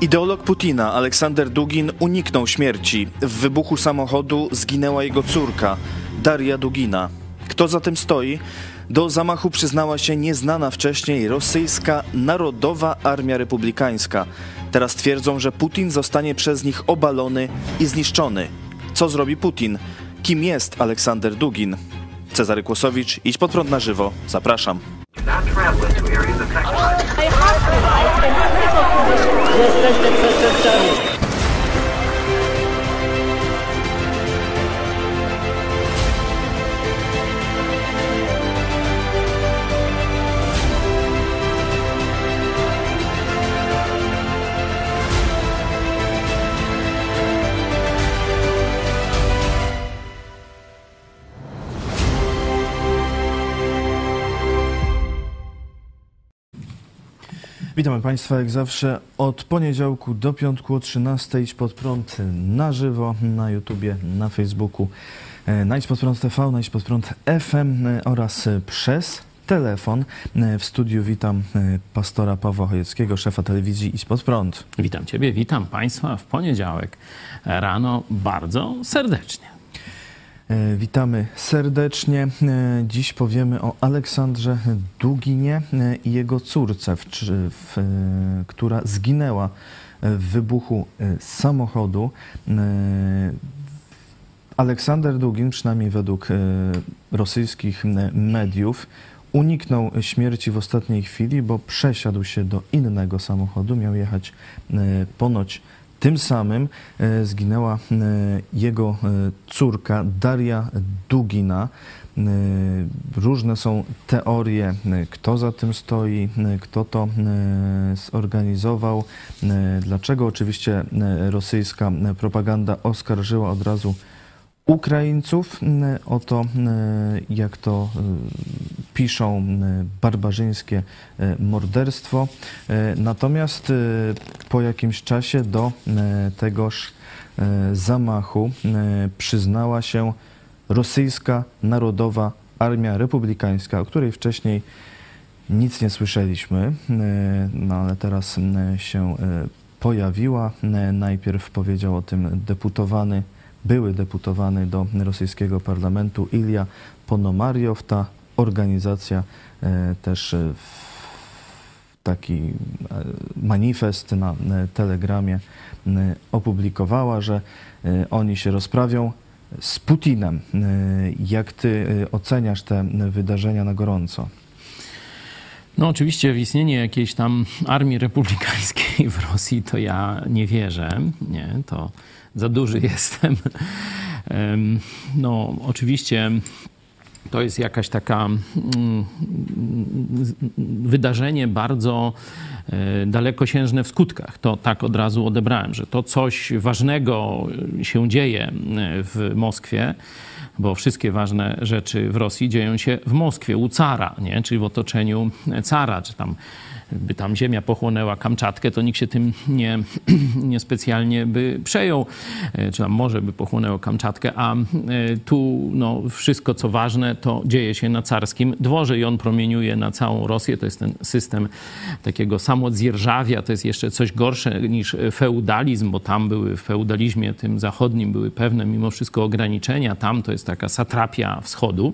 Ideolog Putina, Aleksander Dugin, uniknął śmierci. W wybuchu samochodu zginęła jego córka, Daria Dugina. Kto za tym stoi? Do zamachu przyznała się nieznana wcześniej rosyjska Narodowa Armia Republikańska. Teraz twierdzą, że Putin zostanie przez nich obalony i zniszczony. Co zrobi Putin? Kim jest Aleksander Dugin? Cezary Kłosowicz, idź pod prąd na żywo. Zapraszam. Jesteście przestępcami. Witamy Państwa jak zawsze od poniedziałku do piątku o 13 idź pod prąd na żywo na YouTubie, na Facebooku, e, na idź pod prąd TV, na idź pod prąd FM e, oraz przez telefon. E, W studiu witam pastora Pawła Chojeckiego, szefa telewizji Idź pod prąd. Witam Ciebie, witam Państwa w poniedziałek rano bardzo serdecznie. E, Witamy serdecznie. E, Dziś powiemy o Aleksandrze Duginie e, i jego córce, w, w, która zginęła w wybuchu samochodu. Aleksander Dugin, przynajmniej według rosyjskich mediów, uniknął śmierci w ostatniej chwili, bo przesiadł się do innego samochodu. Miał jechać ponoć tym samym. E, Zginęła e, jego e, córka Daria Dugina. Różne są teorie, kto za tym stoi, kto to zorganizował, dlaczego. Oczywiście rosyjska propaganda oskarżyła od razu Ukraińców m, o to, m, jak to e, piszą, barbarzyńskie morderstwo. E, Natomiast e, po jakimś czasie do tegoż e, zamachu przyznała się rosyjska Narodowa Armia Republikańska, o której wcześniej nic nie słyszeliśmy, no ale teraz się pojawiła. Najpierw powiedział o tym deputowany, były deputowany do rosyjskiego parlamentu Ilja Ponomariow. Ta organizacja e, też e, taki e, manifest na Telegramie opublikowała, że oni się rozprawią z Putinem. Jak ty oceniasz te wydarzenia na gorąco? No oczywiście w istnienie jakiejś tam armii republikańskiej w Rosji to ja nie wierzę. Nie, to za duży jestem. Em, No oczywiście to jest jakaś taka mm, wydarzenie bardzo e, dalekosiężne w skutkach. To tak od razu odebrałem, że to coś ważnego się dzieje e, w Moskwie, bo wszystkie ważne rzeczy w Rosji dzieją się w Moskwie, u cara, nie? czyli w otoczeniu cara, czy tam by tam ziemia pochłonęła Kamczatkę, to nikt się tym nie, nie specjalnie by przejął, e, czy tam morze by pochłonęło Kamczatkę, a e, tu no, wszystko co ważne to dzieje się na carskim dworze i on promieniuje na całą Rosję. To jest ten system takiego samodzierżawia, to jest jeszcze coś gorsze niż feudalizm, bo tam były w feudalizmie tym zachodnim były pewne mimo wszystko ograniczenia. Tam to jest taka satrapia wschodu,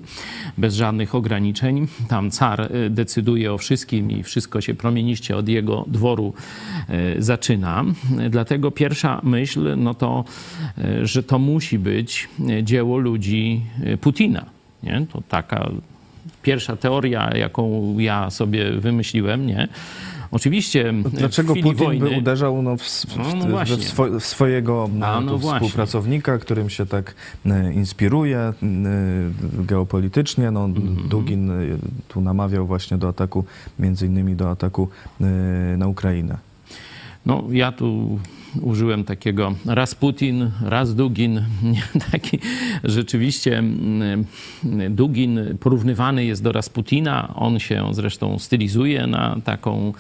bez żadnych ograniczeń. Tam car e, decyduje o wszystkim i wszystko się promieniście od jego dworu e, zaczyna. Dlatego pierwsza myśl, no to, e, że to musi być e, dzieło ludzi Putina. Nie? To taka pierwsza teoria, jaką ja sobie wymyśliłem, nie? Oczywiście w Dlaczego chwili Putin wojny... by uderzał no, w, w, No, no w, właśnie. w, swo, w swojego A, no, no współpracownika, którym się tak e, inspiruje e, geopolitycznie? No, Mhm. Dugin e, tu namawiał właśnie do ataku, między innymi do ataku e, na Ukrainę. No, ja tu użyłem takiego raz Putin, raz Dugin. Taki rzeczywiście mm, Dugin porównywany jest do Rasputina. On się zresztą stylizuje na taką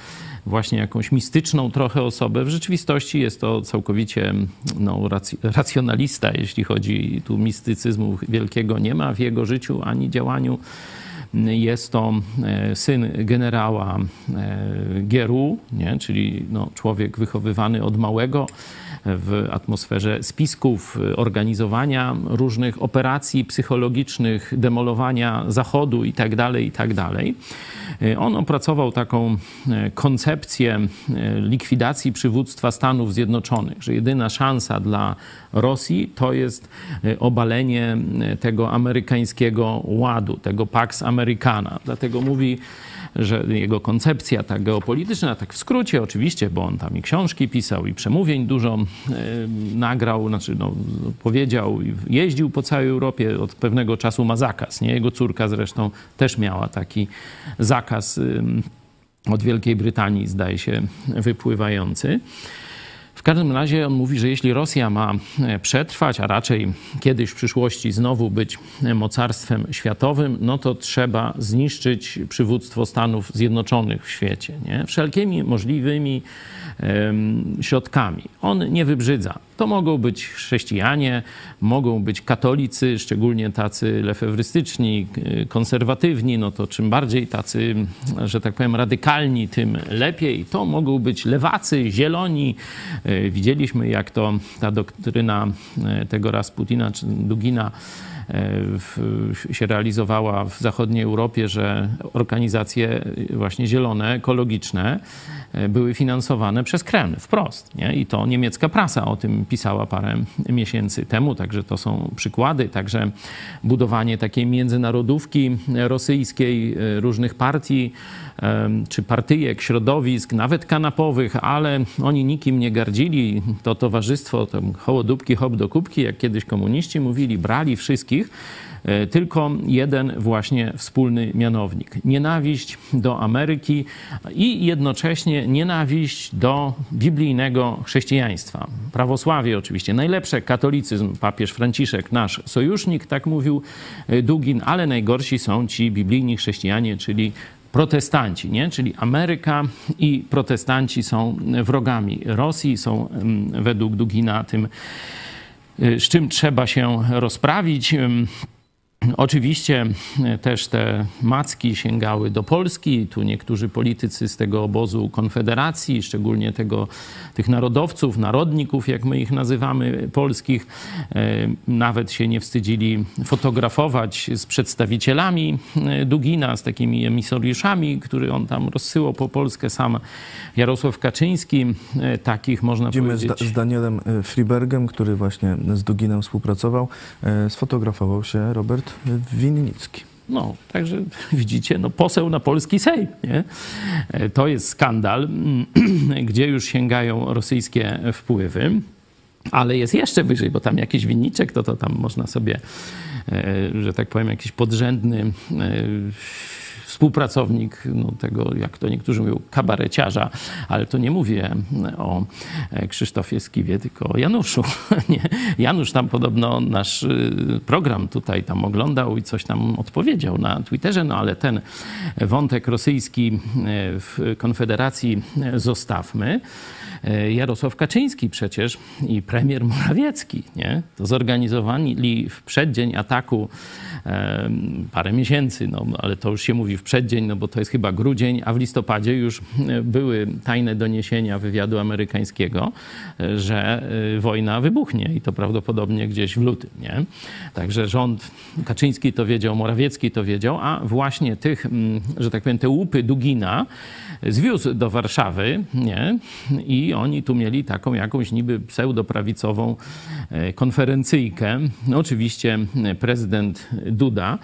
właśnie jakąś mistyczną trochę osobę. W rzeczywistości jest to całkowicie no, rac- racjonalista, jeśli chodzi tu mistycyzmu wielkiego nie ma w jego życiu ani działaniu. Jest to syn generała Gieru, nie? czyli no, człowiek wychowywany od małego w atmosferze spisków, organizowania różnych operacji psychologicznych, demolowania Zachodu itd., tak itd. Tak on opracował taką koncepcję likwidacji przywództwa Stanów Zjednoczonych, że jedyna szansa dla Rosji to jest obalenie tego amerykańskiego ładu, tego Pax Americana. Dlatego mówi, że jego koncepcja ta geopolityczna, tak w skrócie oczywiście, bo on tam i książki pisał, i przemówień dużo e, nagrał, znaczy no, powiedział, jeździł po całej Europie, od pewnego czasu ma zakaz. Nie? Jego córka zresztą też miała taki zakaz od Wielkiej Brytanii, zdaje się, wypływający. W każdym razie on mówi, że jeśli Rosja ma e, przetrwać, a raczej kiedyś w przyszłości znowu być mocarstwem światowym, no to trzeba zniszczyć przywództwo Stanów Zjednoczonych w świecie. Nie? Wszelkimi możliwymi środkami. On nie wybrzydza. To mogą być chrześcijanie, mogą być katolicy, szczególnie tacy lefewrystyczni, konserwatywni, no to czym bardziej tacy, że tak powiem, radykalni, tym lepiej. To mogą być lewacy, zieloni. E, widzieliśmy, jak to ta doktryna e, tego raz Putina czy Dugina w, się realizowała w zachodniej Europie, że organizacje właśnie zielone, ekologiczne E, były finansowane przez Kreml wprost. Nie? I to niemiecka prasa o tym pisała parę miesięcy temu, także to są przykłady, także budowanie takiej międzynarodówki rosyjskiej, e, różnych partii czy partyjek, środowisk, nawet kanapowych, ale oni nikim nie gardzili. To towarzystwo, to hołodupki, hop do kubki, jak kiedyś komuniści mówili, brali wszystkich E, tylko jeden właśnie wspólny mianownik. Nienawiść do Ameryki i jednocześnie nienawiść do biblijnego chrześcijaństwa. Prawosławie oczywiście najlepsze, katolicyzm, papież Franciszek, nasz sojusznik, tak mówił e, Dugin, ale najgorsi są ci biblijni chrześcijanie, czyli protestanci, nie? czyli Ameryka i protestanci są wrogami Rosji, są mm, według Dugina tym, e, z czym trzeba się rozprawić. Oczywiście e, też te macki sięgały do Polski. Tu niektórzy politycy z tego obozu Konfederacji, szczególnie tego, tych narodowców, narodników, jak my ich nazywamy, polskich, e, nawet się nie wstydzili fotografować z przedstawicielami e, Dugina, z takimi emisariuszami, który on tam rozsyłał po Polskę. Sam Jarosław Kaczyński, takich można Widzimy powiedzieć... Z, z Danielem Fribergem, który właśnie z Duginem współpracował, sfotografował się Robert Winnicki. No, także widzicie, no poseł na polski Sejm, nie? E, to jest skandal, gdzie już sięgają rosyjskie wpływy. Ale jest jeszcze wyżej, bo tam jakiś winniczek, to, to tam można sobie, e, że tak powiem, jakiś podrzędny e, współpracownik no, tego, jak to niektórzy mówią, kabareciarza, ale to nie mówię o Krzysztofie Skiwie, tylko o Januszu. Nie? Janusz tam podobno nasz y, program tutaj tam oglądał i coś tam odpowiedział na Twitterze, no ale ten wątek rosyjski y, w Konfederacji zostawmy. E, Jarosław Kaczyński przecież i premier Morawiecki, nie? To zorganizowali w przeddzień ataku e, parę miesięcy, no, ale to już się mówi w przeddzień, no bo to jest chyba grudzień, a w listopadzie już e, były tajne doniesienia wywiadu amerykańskiego, że wojna wybuchnie i to prawdopodobnie gdzieś w lutym, nie? Także rząd Kaczyński to wiedział, Morawiecki to wiedział, a właśnie tych, że tak powiem, te łupy Dugina zwiózł do Warszawy, nie? I oni tu mieli taką jakąś niby pseudoprawicową e, konferencyjkę. No, oczywiście prezydent Duda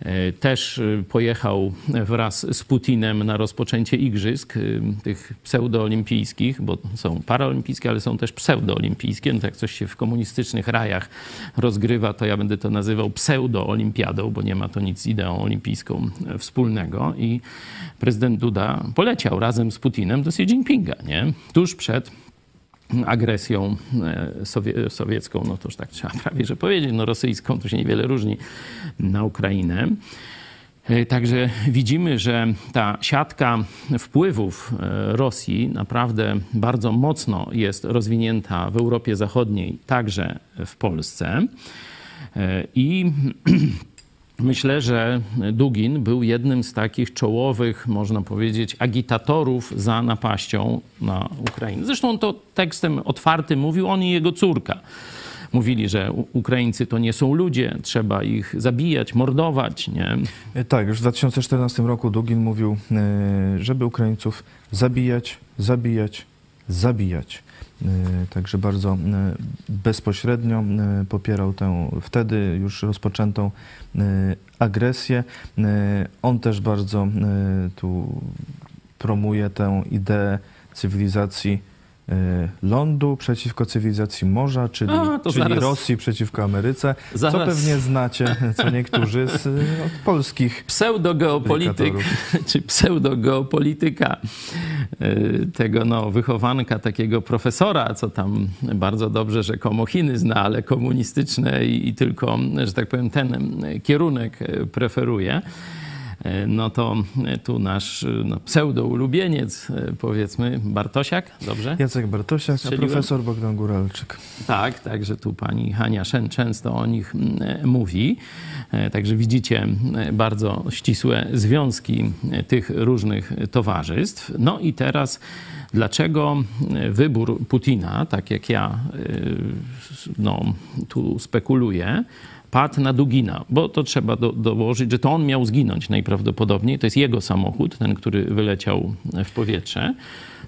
e, też pojechał wraz z Putinem na rozpoczęcie igrzysk, e, tych pseudoolimpijskich, bo są paraolimpijskie, ale są też pseudoolimpijskie. No tak coś się w komunistycznych rajach rozgrywa, to ja będę to nazywał pseudoolimpiadą, bo nie ma to nic z ideą olimpijską wspólnego. I prezydent Duda poleciał razem z Putinem do Xi Jinpinga, nie? Tuż przed agresją e, sowie sowiecką, no to już tak trzeba prawie że powiedzieć, no rosyjską, to się niewiele różni na Ukrainę. E, także widzimy, że ta siatka wpływów e, Rosji naprawdę bardzo mocno jest rozwinięta w Europie Zachodniej, także w Polsce. I Myślę, że Dugin był jednym z takich czołowych, można powiedzieć, agitatorów za napaścią na Ukrainę. Zresztą to tekstem otwartym mówił on i jego córka. Mówili, że Ukraińcy to nie są ludzie, trzeba ich zabijać, mordować. Nie? Tak, już w 2014 roku Dugin mówił, e, żeby Ukraińców zabijać, zabijać, zabijać. E, także bardzo e, bezpośrednio e, popierał tę wtedy już rozpoczętą agresję. On też bardzo tu promuje tę ideę cywilizacji lądu przeciwko cywilizacji morza, czyli, A, czyli zaraz. Rosji przeciwko Ameryce, Zaraz. co pewnie znacie, co niektórzy z od polskich. Pseudogeopolityk, czy pseudogeopolityka y, tego no, wychowanka, takiego profesora, co tam bardzo dobrze rzekomo Chiny zna, ale komunistyczne i, i tylko, że tak powiem, ten kierunek preferuje. E, no to e, tu nasz e, no, pseudo-ulubieniec, powiedzmy, Bartosiak, dobrze? Jacek Bartosiak, a profesor Bogdan Góralczyk. Tak, także tu pani Hania Szen często o nich mówi. Także widzicie bardzo ścisłe związki tych różnych towarzystw. No i teraz dlaczego wybór Putina, tak jak ja no, tu spekuluję, padł na Dugina, bo to trzeba do, dołożyć, że to on miał zginąć najprawdopodobniej. To jest jego samochód, ten, który wyleciał w powietrze.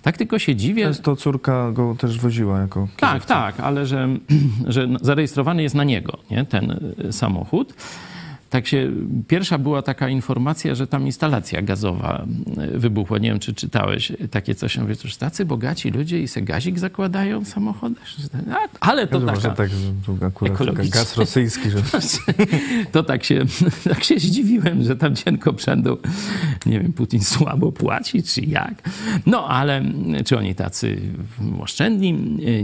Tak tylko się dziwię. Często córka go też woziła jako Tak, kierowcę. tak, ale że, że zarejestrowany jest na niego nie? ten samochód tak się, pierwsza była taka informacja, że tam instalacja gazowa e, wybuchła. Nie wiem, czy czytałeś takie coś. Ja mówię, cóż, tacy bogaci ludzie i se gazik zakładają w samochodach. A, Ale to Może taka... tak, że akurat gaz rosyjski, że To tak się, tak się zdziwiłem, że tam cienko przędą. Nie wiem, Putin słabo płaci, czy jak. No, ale czy oni tacy oszczędni?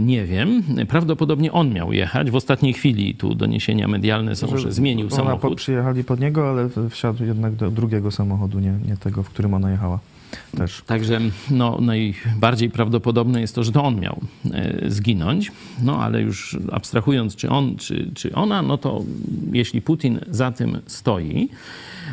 Nie wiem. Prawdopodobnie on miał jechać. W ostatniej chwili tu doniesienia medialne są, że zmienił ona samochód. Po, przyjechali pod niego, ale wsiadł jednak do drugiego samochodu, nie, nie tego, w którym ona jechała. Też. Także no, najbardziej prawdopodobne jest to, że to on miał e, zginąć. No ale już abstrahując, czy on, czy, czy ona, no to jeśli Putin za tym stoi,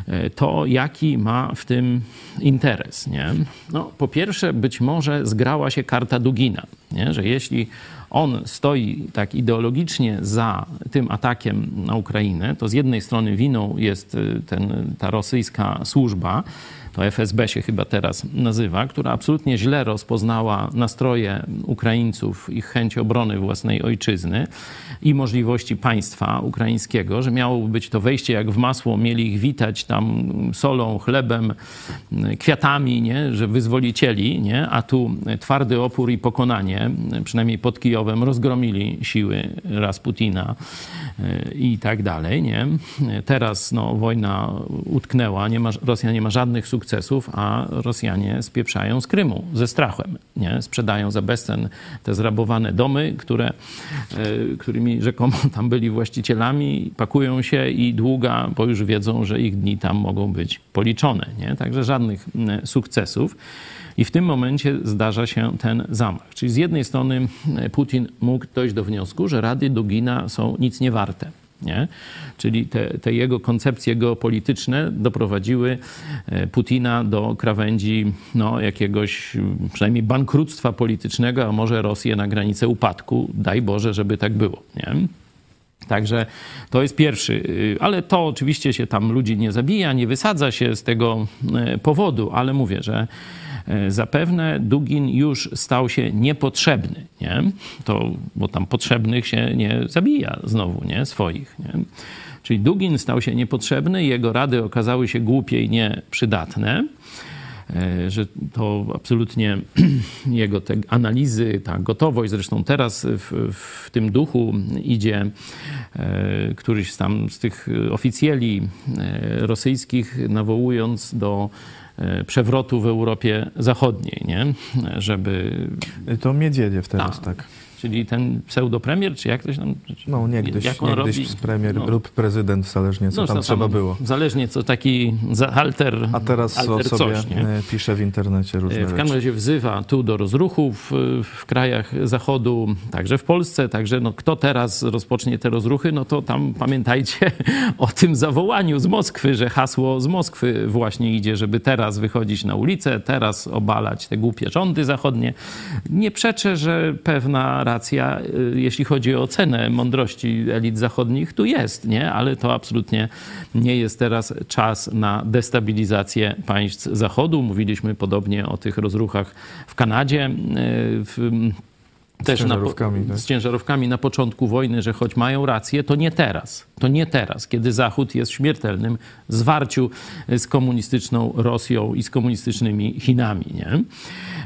e, to jaki ma w tym interes? Nie? No, po pierwsze, być może zgrała się karta Dugina, nie? że jeśli on stoi tak ideologicznie za tym atakiem na Ukrainę, to z jednej strony winą jest e, ten, ta rosyjska służba, to FSB się chyba teraz nazywa, która absolutnie źle rozpoznała nastroje Ukraińców, ich chęć obrony własnej ojczyzny i możliwości państwa ukraińskiego, że miało być to wejście jak w masło, mieli ich witać tam solą, chlebem, kwiatami, nie? że wyzwolicieli, nie? a tu twardy opór i pokonanie, przynajmniej pod Kijowem, rozgromili siły Rasputina e, i tak dalej. Nie? Teraz no, wojna utknęła, nie ma, Rosja nie ma żadnych sukcesów, a Rosjanie spieprzają z Krymu ze strachem. Nie? Sprzedają za bezcen te zrabowane domy, które, e, którymi rzekomo tam byli właścicielami, pakują się i długa, bo już wiedzą, że ich dni tam mogą być policzone. Nie? Także żadnych sukcesów. I w tym momencie zdarza się ten zamach. Czyli z jednej strony Putin mógł dojść do wniosku, że rady Dugina są nic nie warte. Nie? Czyli te, te, jego koncepcje geopolityczne doprowadziły e, Putina do krawędzi no, jakiegoś przynajmniej bankructwa politycznego, a może Rosję na granicę upadku. Daj Boże, żeby tak było. Nie? Także to jest pierwszy, y, ale to oczywiście się tam ludzi nie zabija, nie wysadza się z tego e, powodu, ale mówię, że zapewne Dugin już stał się niepotrzebny, nie? To, bo tam potrzebnych się nie zabija znowu, nie? Swoich, nie? Czyli Dugin stał się niepotrzebny, jego rady okazały się głupie i nieprzydatne e, że to absolutnie jego te analizy, ta gotowość, zresztą teraz w, w tym duchu idzie e, któryś tam z tych oficjeli e, rosyjskich, nawołując do e, przewrotu w Europie Zachodniej, nie? żeby To Miedziedziew teraz, Tak. tak. Czyli ten pseudopremier, czy jak to się tam... No niegdyś, jak on niegdyś robi? premier No. lub prezydent, zależnie co No, tam to trzeba było. Zależnie co taki za- alter, A teraz o alter sobie coś, e, pisze w internecie różne W każdym razie wzywa tu do rozruchów y, w krajach Zachodu, także w Polsce, także no, kto teraz rozpocznie te rozruchy, no to tam pamiętajcie o tym zawołaniu z Moskwy, że hasło z Moskwy właśnie idzie, żeby teraz wychodzić na ulicę, teraz obalać te głupie rządy zachodnie. Nie przeczę, że pewna y, jeśli chodzi o cenę mądrości elit zachodnich, tu jest, nie? Ale to absolutnie nie jest teraz czas na destabilizację państw Zachodu. Mówiliśmy podobnie o tych rozruchach w Kanadzie. y, W, też na, po- ciężarówkami, tak? z ciężarówkami na początku wojny, że choć mają rację, to nie teraz. To nie teraz, kiedy Zachód jest w śmiertelnym zwarciu z komunistyczną Rosją i z komunistycznymi Chinami. Nie?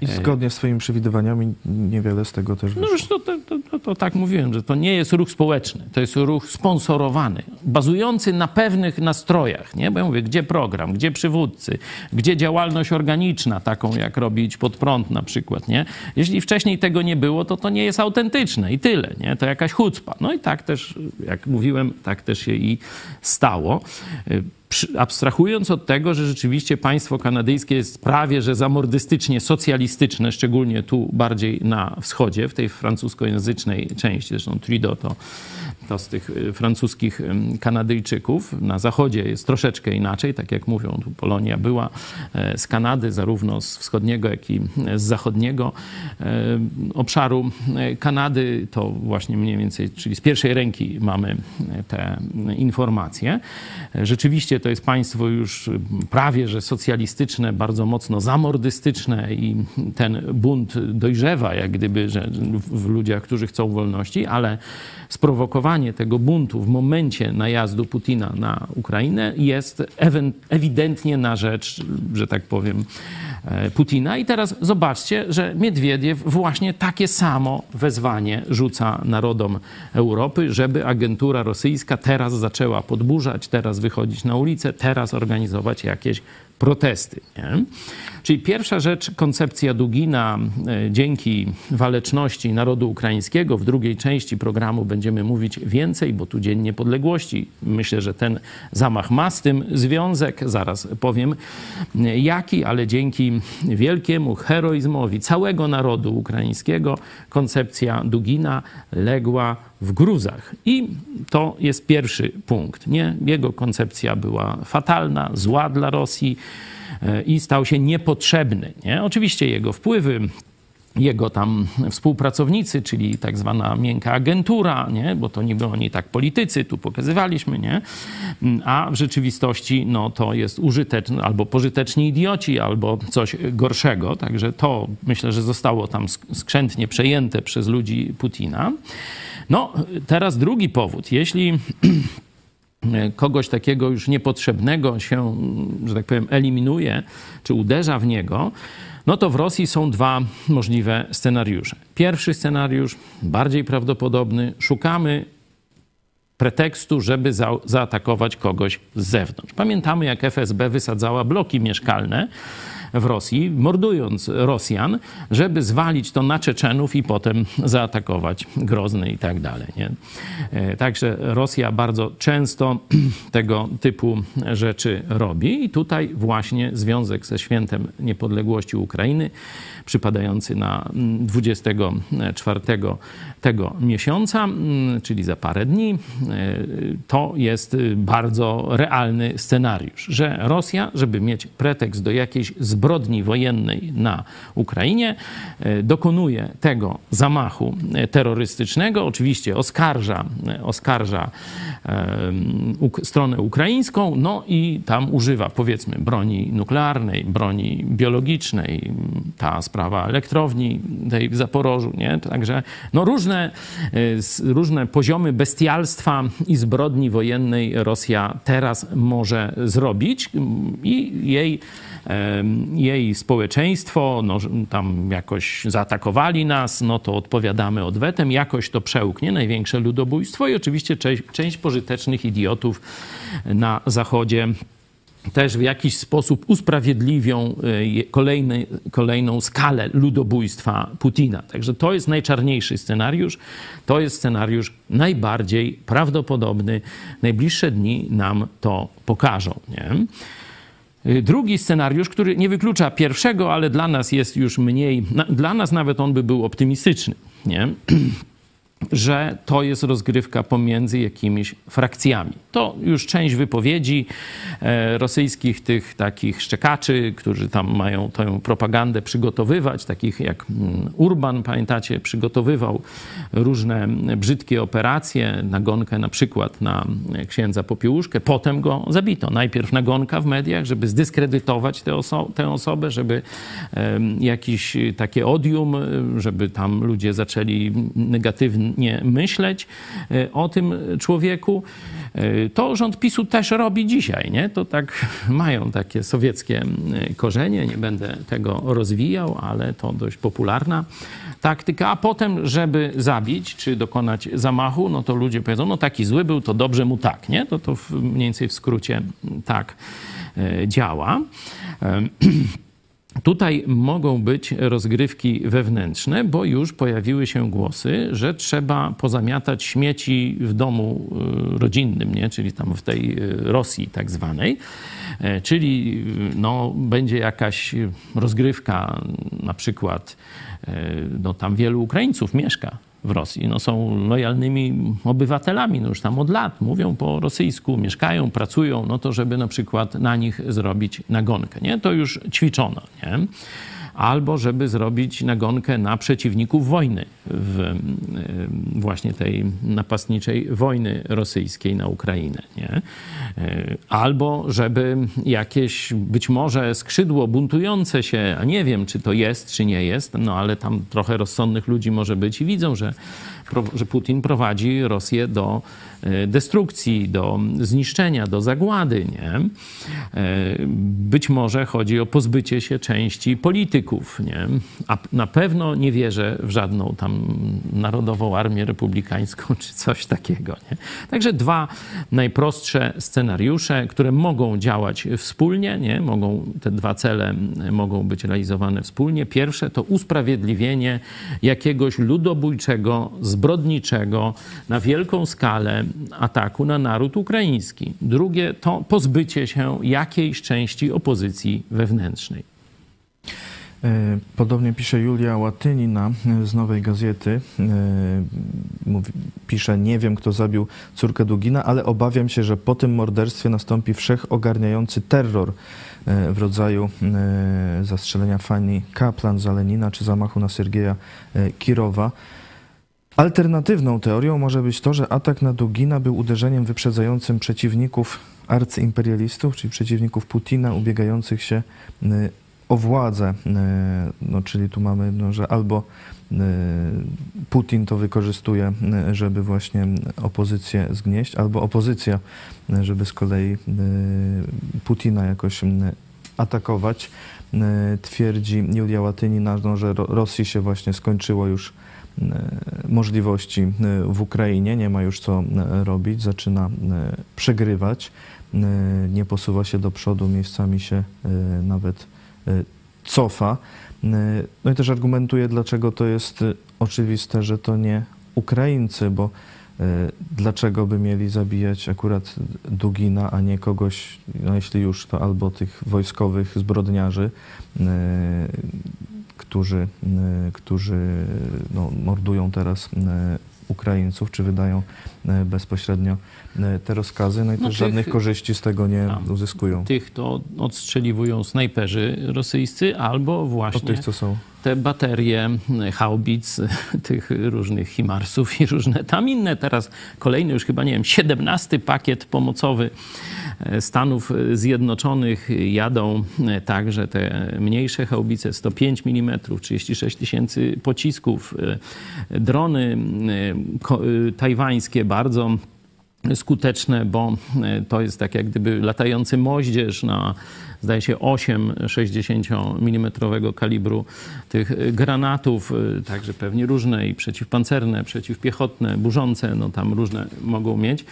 I zgodnie z swoimi przewidywaniami niewiele z tego też No wyszło. już to, to, to, to, to tak mówiłem, że to nie jest ruch społeczny, to jest ruch sponsorowany, bazujący na pewnych nastrojach, nie? Bo ja mówię, gdzie program, gdzie przywódcy, gdzie działalność organiczna, taką jak robić pod prąd na przykład, nie? Jeśli wcześniej tego nie było, to to nie jest autentyczne i tyle, nie? To jakaś chucpa. No i tak też, jak mówiłem, tak też się i stało. Abstrahując od tego, że rzeczywiście państwo kanadyjskie jest prawie że zamordystycznie socjalistyczne, szczególnie tu bardziej na wschodzie, w tej francuskojęzycznej części, zresztą Trudeau to, to z tych y, francuskich Kanadyjczyków. Na zachodzie jest troszeczkę inaczej, tak jak mówią, tu Polonia była e, z Kanady, zarówno z wschodniego, jak i z zachodniego e, obszaru e, Kanady. To właśnie mniej więcej, czyli z pierwszej ręki mamy e, te informacje. E, Rzeczywiście to jest państwo już y, prawie że socjalistyczne, bardzo mocno zamordystyczne i ten bunt dojrzewa, jak gdyby, że w ludziach, którzy chcą wolności, ale sprowokowanie tego buntu w momencie najazdu Putina na Ukrainę jest ewidentnie na rzecz, że tak powiem, e, Putina. I teraz zobaczcie, że Miedwiediew właśnie takie samo wezwanie rzuca narodom Europy, żeby agentura rosyjska teraz zaczęła podburzać, teraz wychodzić na ulicę, teraz organizować jakieś protesty. Nie? Czyli pierwsza rzecz, koncepcja Dugina e, dzięki waleczności narodu ukraińskiego. W drugiej części programu będziemy mówić więcej, bo tu Dzień Niepodległości. Myślę, że ten zamach ma z tym związek. Zaraz powiem jaki, ale dzięki wielkiemu heroizmowi całego narodu ukraińskiego koncepcja Dugina legła w gruzach. I to jest pierwszy punkt. Nie? Jego koncepcja była fatalna, zła dla Rosji i stał się niepotrzebny. Nie? Oczywiście jego wpływy jego tam współpracownicy, czyli tak zwana miękka agentura, nie? bo to niby oni tak politycy, tu pokazywaliśmy, nie? a w rzeczywistości no, to jest użyteczny, albo pożyteczni idioci, albo coś gorszego. Także to myślę, że zostało tam sk- skrzętnie przejęte przez ludzi Putina. No, teraz drugi powód. Jeśli kogoś takiego już niepotrzebnego się, że tak powiem, eliminuje, czy uderza w niego, no to w Rosji są dwa możliwe scenariusze. Pierwszy scenariusz, bardziej prawdopodobny, szukamy pretekstu, żeby za, zaatakować kogoś z zewnątrz. Pamiętamy, jak FSB wysadzała bloki mieszkalne w Rosji, mordując Rosjan, żeby zwalić to na Czeczenów i potem zaatakować Grozny i tak dalej. Nie? E, Także Rosja bardzo często tego typu rzeczy robi i tutaj właśnie związek ze świętem niepodległości Ukrainy przypadający na mm, 24 tego miesiąca, mm, czyli za parę dni, e, to jest bardzo realny scenariusz, że Rosja, żeby mieć pretekst do jakiejś zbrodni wojennej na Ukrainie, e, dokonuje tego zamachu e, terrorystycznego, oczywiście oskarża, e, oskarża stronę ukraińską, no i tam używa powiedzmy broni nuklearnej, broni biologicznej, ta sprawa elektrowni tej w Zaporożu, nie? Także no różne, różne poziomy bestialstwa i zbrodni wojennej Rosja teraz może zrobić i jej jej społeczeństwo, no, tam jakoś zaatakowali nas, no to odpowiadamy odwetem, jakoś to przełknie, największe ludobójstwo i oczywiście część, część pożytecznych idiotów na Zachodzie też w jakiś sposób usprawiedliwią e, kolejny, kolejną skalę ludobójstwa Putina. Także to jest najczarniejszy scenariusz. To jest scenariusz najbardziej prawdopodobny. Najbliższe dni nam to pokażą. Nie? E, drugi scenariusz, który nie wyklucza pierwszego, ale dla nas jest już mniej, dla nas nawet on by był optymistyczny. Nie? że to jest rozgrywka pomiędzy jakimiś frakcjami. To już część wypowiedzi e, rosyjskich tych takich szczekaczy, którzy tam mają tę propagandę przygotowywać, takich jak mm, Urban, pamiętacie, przygotowywał różne brzydkie operacje, nagonkę na przykład na księdza Popiełuszkę, potem go zabito. Najpierw nagonka w mediach, żeby zdyskredytować tę, oso tę osobę, żeby jakieś takie odium, żeby tam ludzie zaczęli negatywnie myśleć e, o tym człowieku. E, to rząd PiSu też robi dzisiaj, nie? To tak mają takie sowieckie korzenie, nie będę tego rozwijał, ale to dość popularna taktyka, a potem, żeby zabić czy dokonać zamachu, no to ludzie powiedzą, no taki zły był, to dobrze mu tak, nie? To to mniej więcej w skrócie tak e, działa. Tutaj mogą być rozgrywki wewnętrzne, bo już pojawiły się głosy, że trzeba pozamiatać śmieci w domu y, rodzinnym, nie? czyli tam w tej y, Rosji tak zwanej. E, czyli no, będzie jakaś rozgrywka, na przykład e, no, tam wielu Ukraińców mieszka w Rosji. No, są lojalnymi obywatelami, no już tam od lat mówią po rosyjsku, mieszkają, pracują, no to żeby na przykład na nich zrobić nagonkę. Nie? To już ćwiczono. Nie? Albo żeby zrobić nagonkę na przeciwników wojny, w, właśnie tej napastniczej wojny rosyjskiej na Ukrainę. Nie? Albo żeby jakieś być może skrzydło buntujące się, a nie wiem, czy to jest, czy nie jest, no ale tam trochę rozsądnych ludzi może być i widzą, że że Putin prowadzi Rosję do e, destrukcji, do zniszczenia, do zagłady. Nie? E, być może chodzi o pozbycie się części polityków. Nie? A na pewno nie wierzę w żadną tam narodową armię republikańską czy coś takiego. Nie? Także dwa najprostsze scenariusze, które mogą działać wspólnie, nie? Mogą, te dwa cele mogą być realizowane wspólnie. Pierwsze to usprawiedliwienie jakiegoś ludobójczego zbrodniczego na wielką skalę ataku na naród ukraiński. Drugie to pozbycie się jakiejś części opozycji wewnętrznej. E, podobnie pisze Julia Łatynina z Nowej Gazety. E, mówi, pisze, nie wiem kto zabił córkę Dugina, ale obawiam się, że po tym morderstwie nastąpi wszechogarniający terror e, w rodzaju zastrzelenia Fanny Kaplan za Lenina czy zamachu na Sergeja Kirowa. Alternatywną teorią może być to, że atak na Dugina był uderzeniem wyprzedzającym przeciwników arcyimperialistów, czyli przeciwników Putina, ubiegających się y, o władzę. Y, no, czyli tu mamy, no, że albo y, Putin to wykorzystuje, żeby właśnie opozycję zgnieść, albo opozycja, żeby z kolei Putina jakoś atakować. Twierdzi Julia Łatynina, no, że Rosji się właśnie skończyło już możliwości e, w Ukrainie, nie ma już co e, robić, zaczyna przegrywać, nie posuwa się do przodu, miejscami się nawet cofa. No i też argumentuje, dlaczego to jest oczywiste, że to nie Ukraińcy, bo dlaczego by mieli zabijać akurat Dugina, a nie kogoś, no jeśli już, to albo tych wojskowych zbrodniarzy, którzy, e, którzy no, mordują teraz e, Ukraińców, czy wydają e, bezpośrednio te rozkazy, no i no też tych, żadnych korzyści z tego nie a, uzyskują. Tych to odstrzeliwują snajperzy rosyjscy albo właśnie tych, co są. te baterie haubic, tych różnych Himarsów i różne tam inne. Teraz kolejny już chyba, nie wiem, 17 pakiet pomocowy Stanów Zjednoczonych jadą także te mniejsze haubice 105 mm, 36 tysięcy pocisków, drony tajwańskie bardzo skuteczne, bo e, to jest tak jak gdyby latający moździerz na zdaje się 8 60 mm kalibru tych granatów, y, także pewnie różne i przeciwpancerne, przeciwpiechotne, burzące, no tam różne mogą mieć.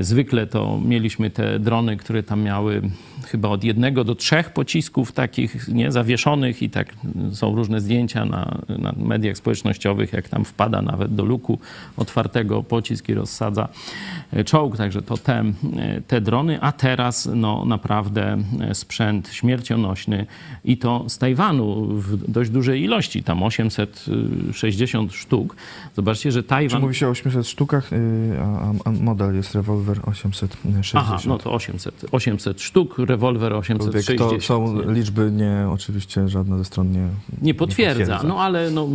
Zwykle to mieliśmy te drony, które tam miały chyba od jednego do trzech pocisków takich nie zawieszonych i tak są różne zdjęcia na, na mediach społecznościowych, jak tam wpada nawet do luku otwartego pocisk i rozsadza czołg, także to te, te drony, a teraz no naprawdę sprzęt sprzęt śmiercionośny i to z Tajwanu w dość dużej ilości, tam 860 sztuk. Zobaczcie, że Tajwan... Czy mówi się o 800 sztukach, y, a, a model jest rewolwer 860. Aha, no to 800, 800 sztuk, rewolwer 860. To są liczby nie, oczywiście żadna ze stron nie Nie potwierdza, nie potwierdza. no ale no,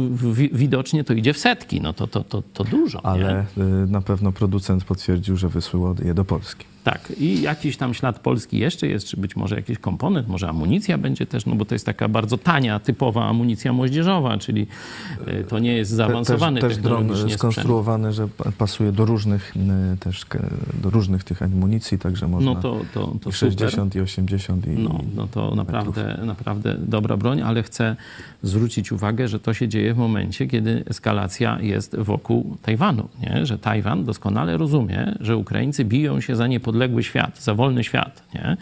widocznie to idzie w setki, no to, to, to, to dużo. Ale nie? Y, na pewno producent potwierdził, że wysłał je do Polski. Tak, i jakiś tam ślad polski jeszcze jest, czy być może jakiś komponent, może amunicja będzie też, no bo to jest taka bardzo tania, typowa amunicja moździerzowa, czyli e, to nie jest zaawansowany Też, też dron skonstruowany, że pasuje do różnych e, też do różnych tych amunicji, także można no to, to, to 60 super. i 80 i No, no to naprawdę, naprawdę dobra broń, ale chcę zwrócić uwagę, że to się dzieje w momencie, kiedy eskalacja jest wokół Tajwanu, nie? że Tajwan doskonale rozumie, że Ukraińcy biją się za niepodległość podległy świat, za wolny świat. Nie?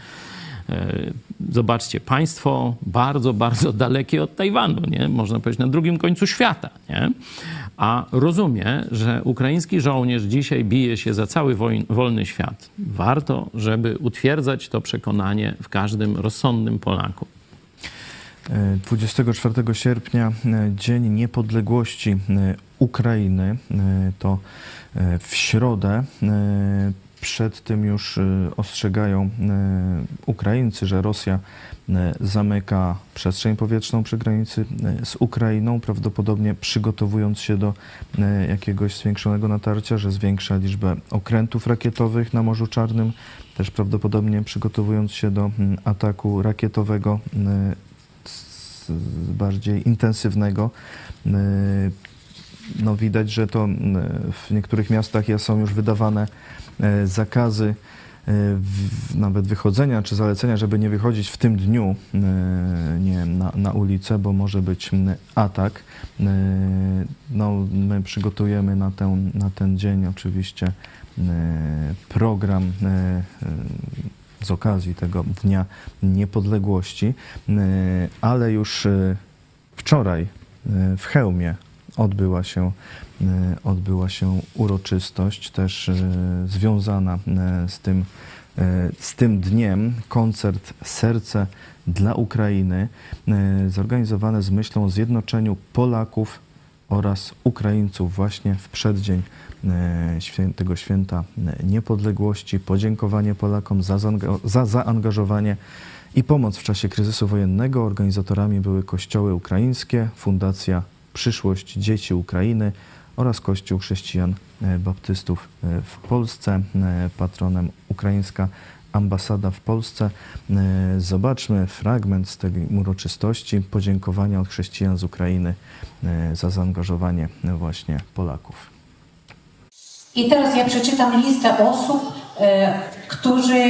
E, zobaczcie, państwo bardzo, bardzo dalekie od Tajwanu, nie? można powiedzieć na drugim końcu świata, nie? a rozumie, że ukraiński żołnierz dzisiaj bije się za cały wolny świat. Warto, żeby utwierdzać to przekonanie w każdym rozsądnym Polaku. 24 e, sierpnia, e, Dzień Niepodległości Ukrainy, to w środę przed tym już y, ostrzegają y, Ukraińcy, że Rosja y, zamyka przestrzeń powietrzną przy granicy z Ukrainą, prawdopodobnie przygotowując się do jakiegoś zwiększonego natarcia, że zwiększa liczbę okrętów rakietowych na Morzu Czarnym, też prawdopodobnie przygotowując się do ataku rakietowego bardziej intensywnego. No widać, że to w niektórych miastach są już wydawane E, zakazy e, nawet wychodzenia czy zalecenia, żeby nie wychodzić w tym dniu e, nie, na, na ulicę, bo może być atak. No, my przygotujemy na ten, na ten dzień oczywiście program z okazji tego Dnia Niepodległości, ale już wczoraj w Chełmie odbyła się E, odbyła się uroczystość też e, związana e, z tym, z tym dniem, koncert Serce dla Ukrainy, zorganizowany z myślą o zjednoczeniu Polaków oraz Ukraińców właśnie w przeddzień tego święta niepodległości. Podziękowanie Polakom za, za zaangażowanie i pomoc w czasie kryzysu wojennego. Organizatorami były kościoły ukraińskie, Fundacja Przyszłość Dzieci Ukrainy, oraz Kościół Chrześcijan e, Baptystów e, w Polsce, e, patronem ukraińska ambasada w Polsce. Zobaczmy fragment z tej uroczystości podziękowania od chrześcijan z Ukrainy za zaangażowanie właśnie Polaków. I teraz ja przeczytam listę osób, którzy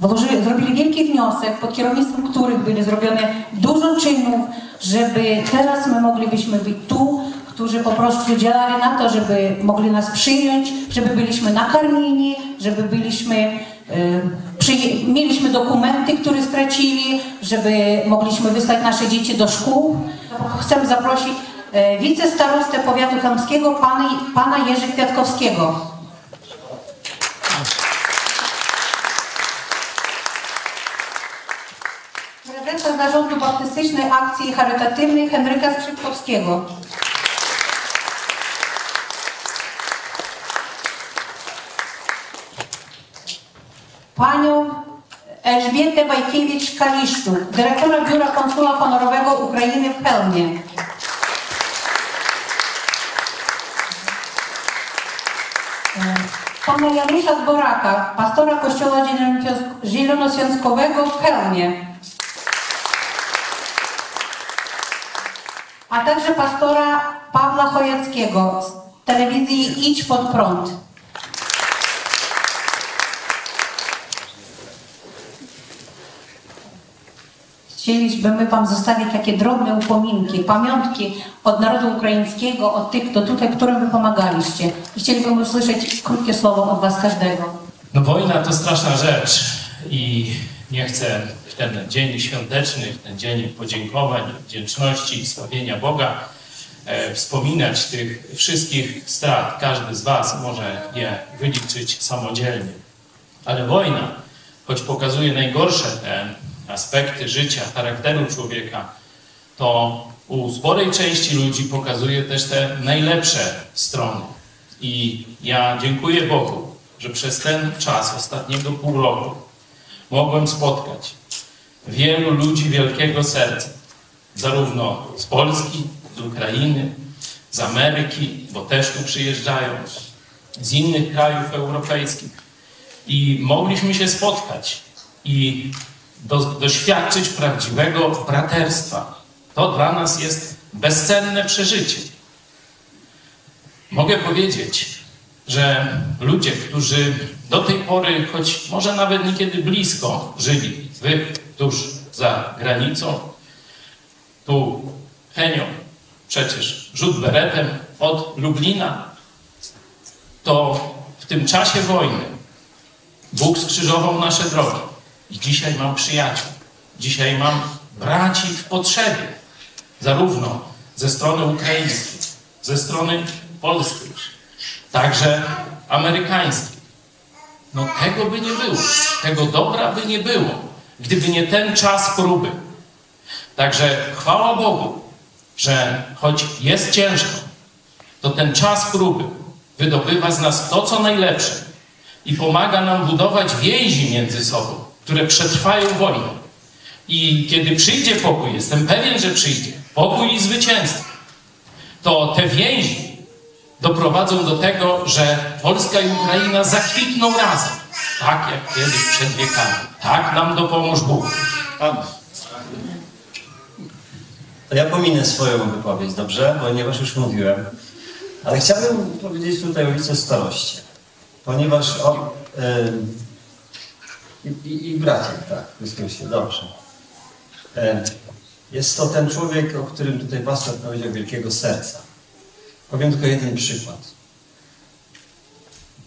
włożyli, zrobili wielki wniosek, pod kierownictwem których byli zrobione dużo czynów, żeby teraz my moglibyśmy być tu, którzy po prostu działali na to, żeby mogli nas przyjąć, żeby byliśmy nakarmieni, żeby byliśmy, y, mieliśmy dokumenty, które stracili, żeby mogliśmy wysłać nasze dzieci do szkół. Chcę zaprosić y, wicestarostę powiatu chamskiego, pana, pana Jerzy Kwiatkowskiego. Zarządu Baptystycznej Akcji Charytatywnej Henryka Skrzypkowskiego. panią Elżbietę Bajkiewicz-Kaliszczuk, dyrektora Biura Konsula Honorowego Ukrainy w Chełmie. Pana Janusza Zboraka, pastora Kościoła Zielonoświątkowego w Chełmie. a także pastora Pawła Chojackiego z telewizji Idź Pod Prąd. Chcielibyśmy Wam zostawić takie drobne upominki, pamiątki od narodu ukraińskiego, od tych, kto tutaj, którym Wy pomagaliście. Chcielibyśmy usłyszeć krótkie słowo od Was każdego. No wojna to straszna rzecz i nie chcę ten dzień świąteczny, ten dzień podziękowań, wdzięczności i sławienia Boga e, wspominać tych wszystkich strat. Każdy z Was może je wyliczyć samodzielnie. Ale wojna, choć pokazuje najgorsze te aspekty życia, charakteru człowieka, to u sporej części ludzi pokazuje też te najlepsze strony. I ja dziękuję Bogu, że przez ten czas ostatniego pół roku mogłem spotkać wielu ludzi wielkiego serca, zarówno z Polski, z Ukrainy, z Ameryki, bo też tu przyjeżdżają, z innych krajów europejskich. I mogliśmy się spotkać i do, doświadczyć prawdziwego braterstwa. To dla nas jest bezcenne przeżycie. Mogę powiedzieć, że ludzie, którzy do tej pory, choć może nawet niekiedy blisko żyli, wy tuż za granicą, tu Henio, przecież rzut beretem od Lublina, to w tym czasie wojny Bóg skrzyżował nasze drogi. I dzisiaj mam przyjaciół, dzisiaj mam braci w potrzebie, zarówno ze strony ukraińskiej, ze strony polskiej, także amerykańskiej. No tego by nie było, tego dobra by nie było, gdyby nie ten czas próby. Także chwała Bogu, że choć jest ciężko, to ten czas próby wydobywa z nas to, co najlepsze i pomaga nam budować więzi między sobą, które przetrwają wojnę. I kiedy przyjdzie pokój, jestem pewien, że przyjdzie, pokój i zwycięstwo, to te więzi doprowadzą do tego, że Polska i Ukraina zakwitną razem. Tak jak kiedyś przed wiekami. Tak nam dopomóż Bóg. To ja pominę swoją wypowiedź, dobrze? Ponieważ już mówiłem. Ale chciałbym powiedzieć tutaj o wicestaroście. Ponieważ on... Yy, i, I bracie, tak, w Chrystusie, dobrze. Jest to ten człowiek, o którym tutaj pastor powiedział, wielkiego serca. Powiem tylko jeden przykład.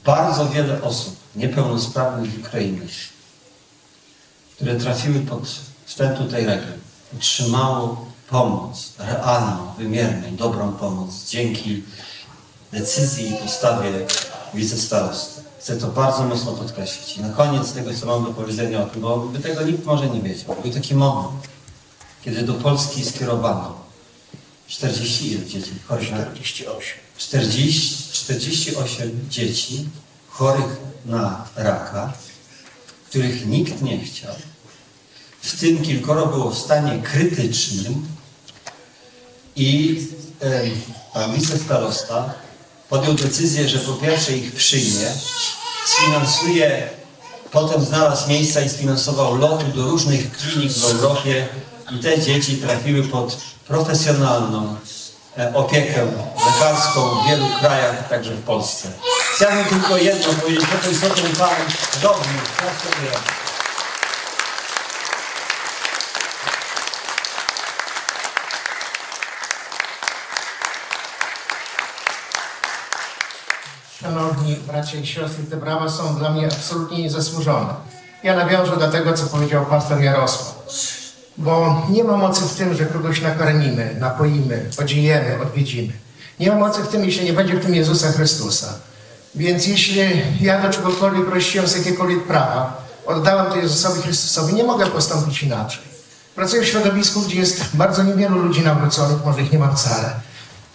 Bardzo wiele osób niepełnosprawnych w Ukrainie, które trafiły pod ten tutaj region, otrzymało pomoc realną, wymierną, dobrą pomoc dzięki decyzji i postawie wicestarosty. Chcę to bardzo mocno podkreślić. I na koniec tego, co mam do powiedzenia o tym, bo by tego nikt może nie wiedział. Był taki moment, kiedy do Polski skierowano 40 ile dzieci chorych na 48. 40, 48 dzieci chorych na raka, których nikt nie chciał. W tym kilkoro było w stanie krytycznym i e, pan wicestarosta podjął decyzję, że po pierwsze ich przyjmie, sfinansuje, potem znalazł miejsca i sfinansował loty do różnych klinik w Europie i te dzieci trafiły pod profesjonalną e, opiekę lekarską w wielu krajach, także w Polsce. Chciałbym tylko jedno powiedzieć, po to istotą Pan dobry, tak sobie robi. Szanowni bracia i siostry, te brawa są dla mnie absolutnie niezasłużone. Ja nawiążę do tego, co powiedział pastor Jarosław. Bo nie ma mocy w tym, że kogoś nakarmimy, napoimy, podziejemy, odwiedzimy. Nie ma mocy w tym, jeśli nie będzie w tym Jezusa Chrystusa. Więc jeśli ja do czegokolwiek prosiłem z jakiegokolwiek prawa, oddałem to Jezusowi Chrystusowi, nie mogę postąpić inaczej. Pracuję w środowisku, gdzie jest bardzo niewielu ludzi nawróconych, może ich nie ma wcale.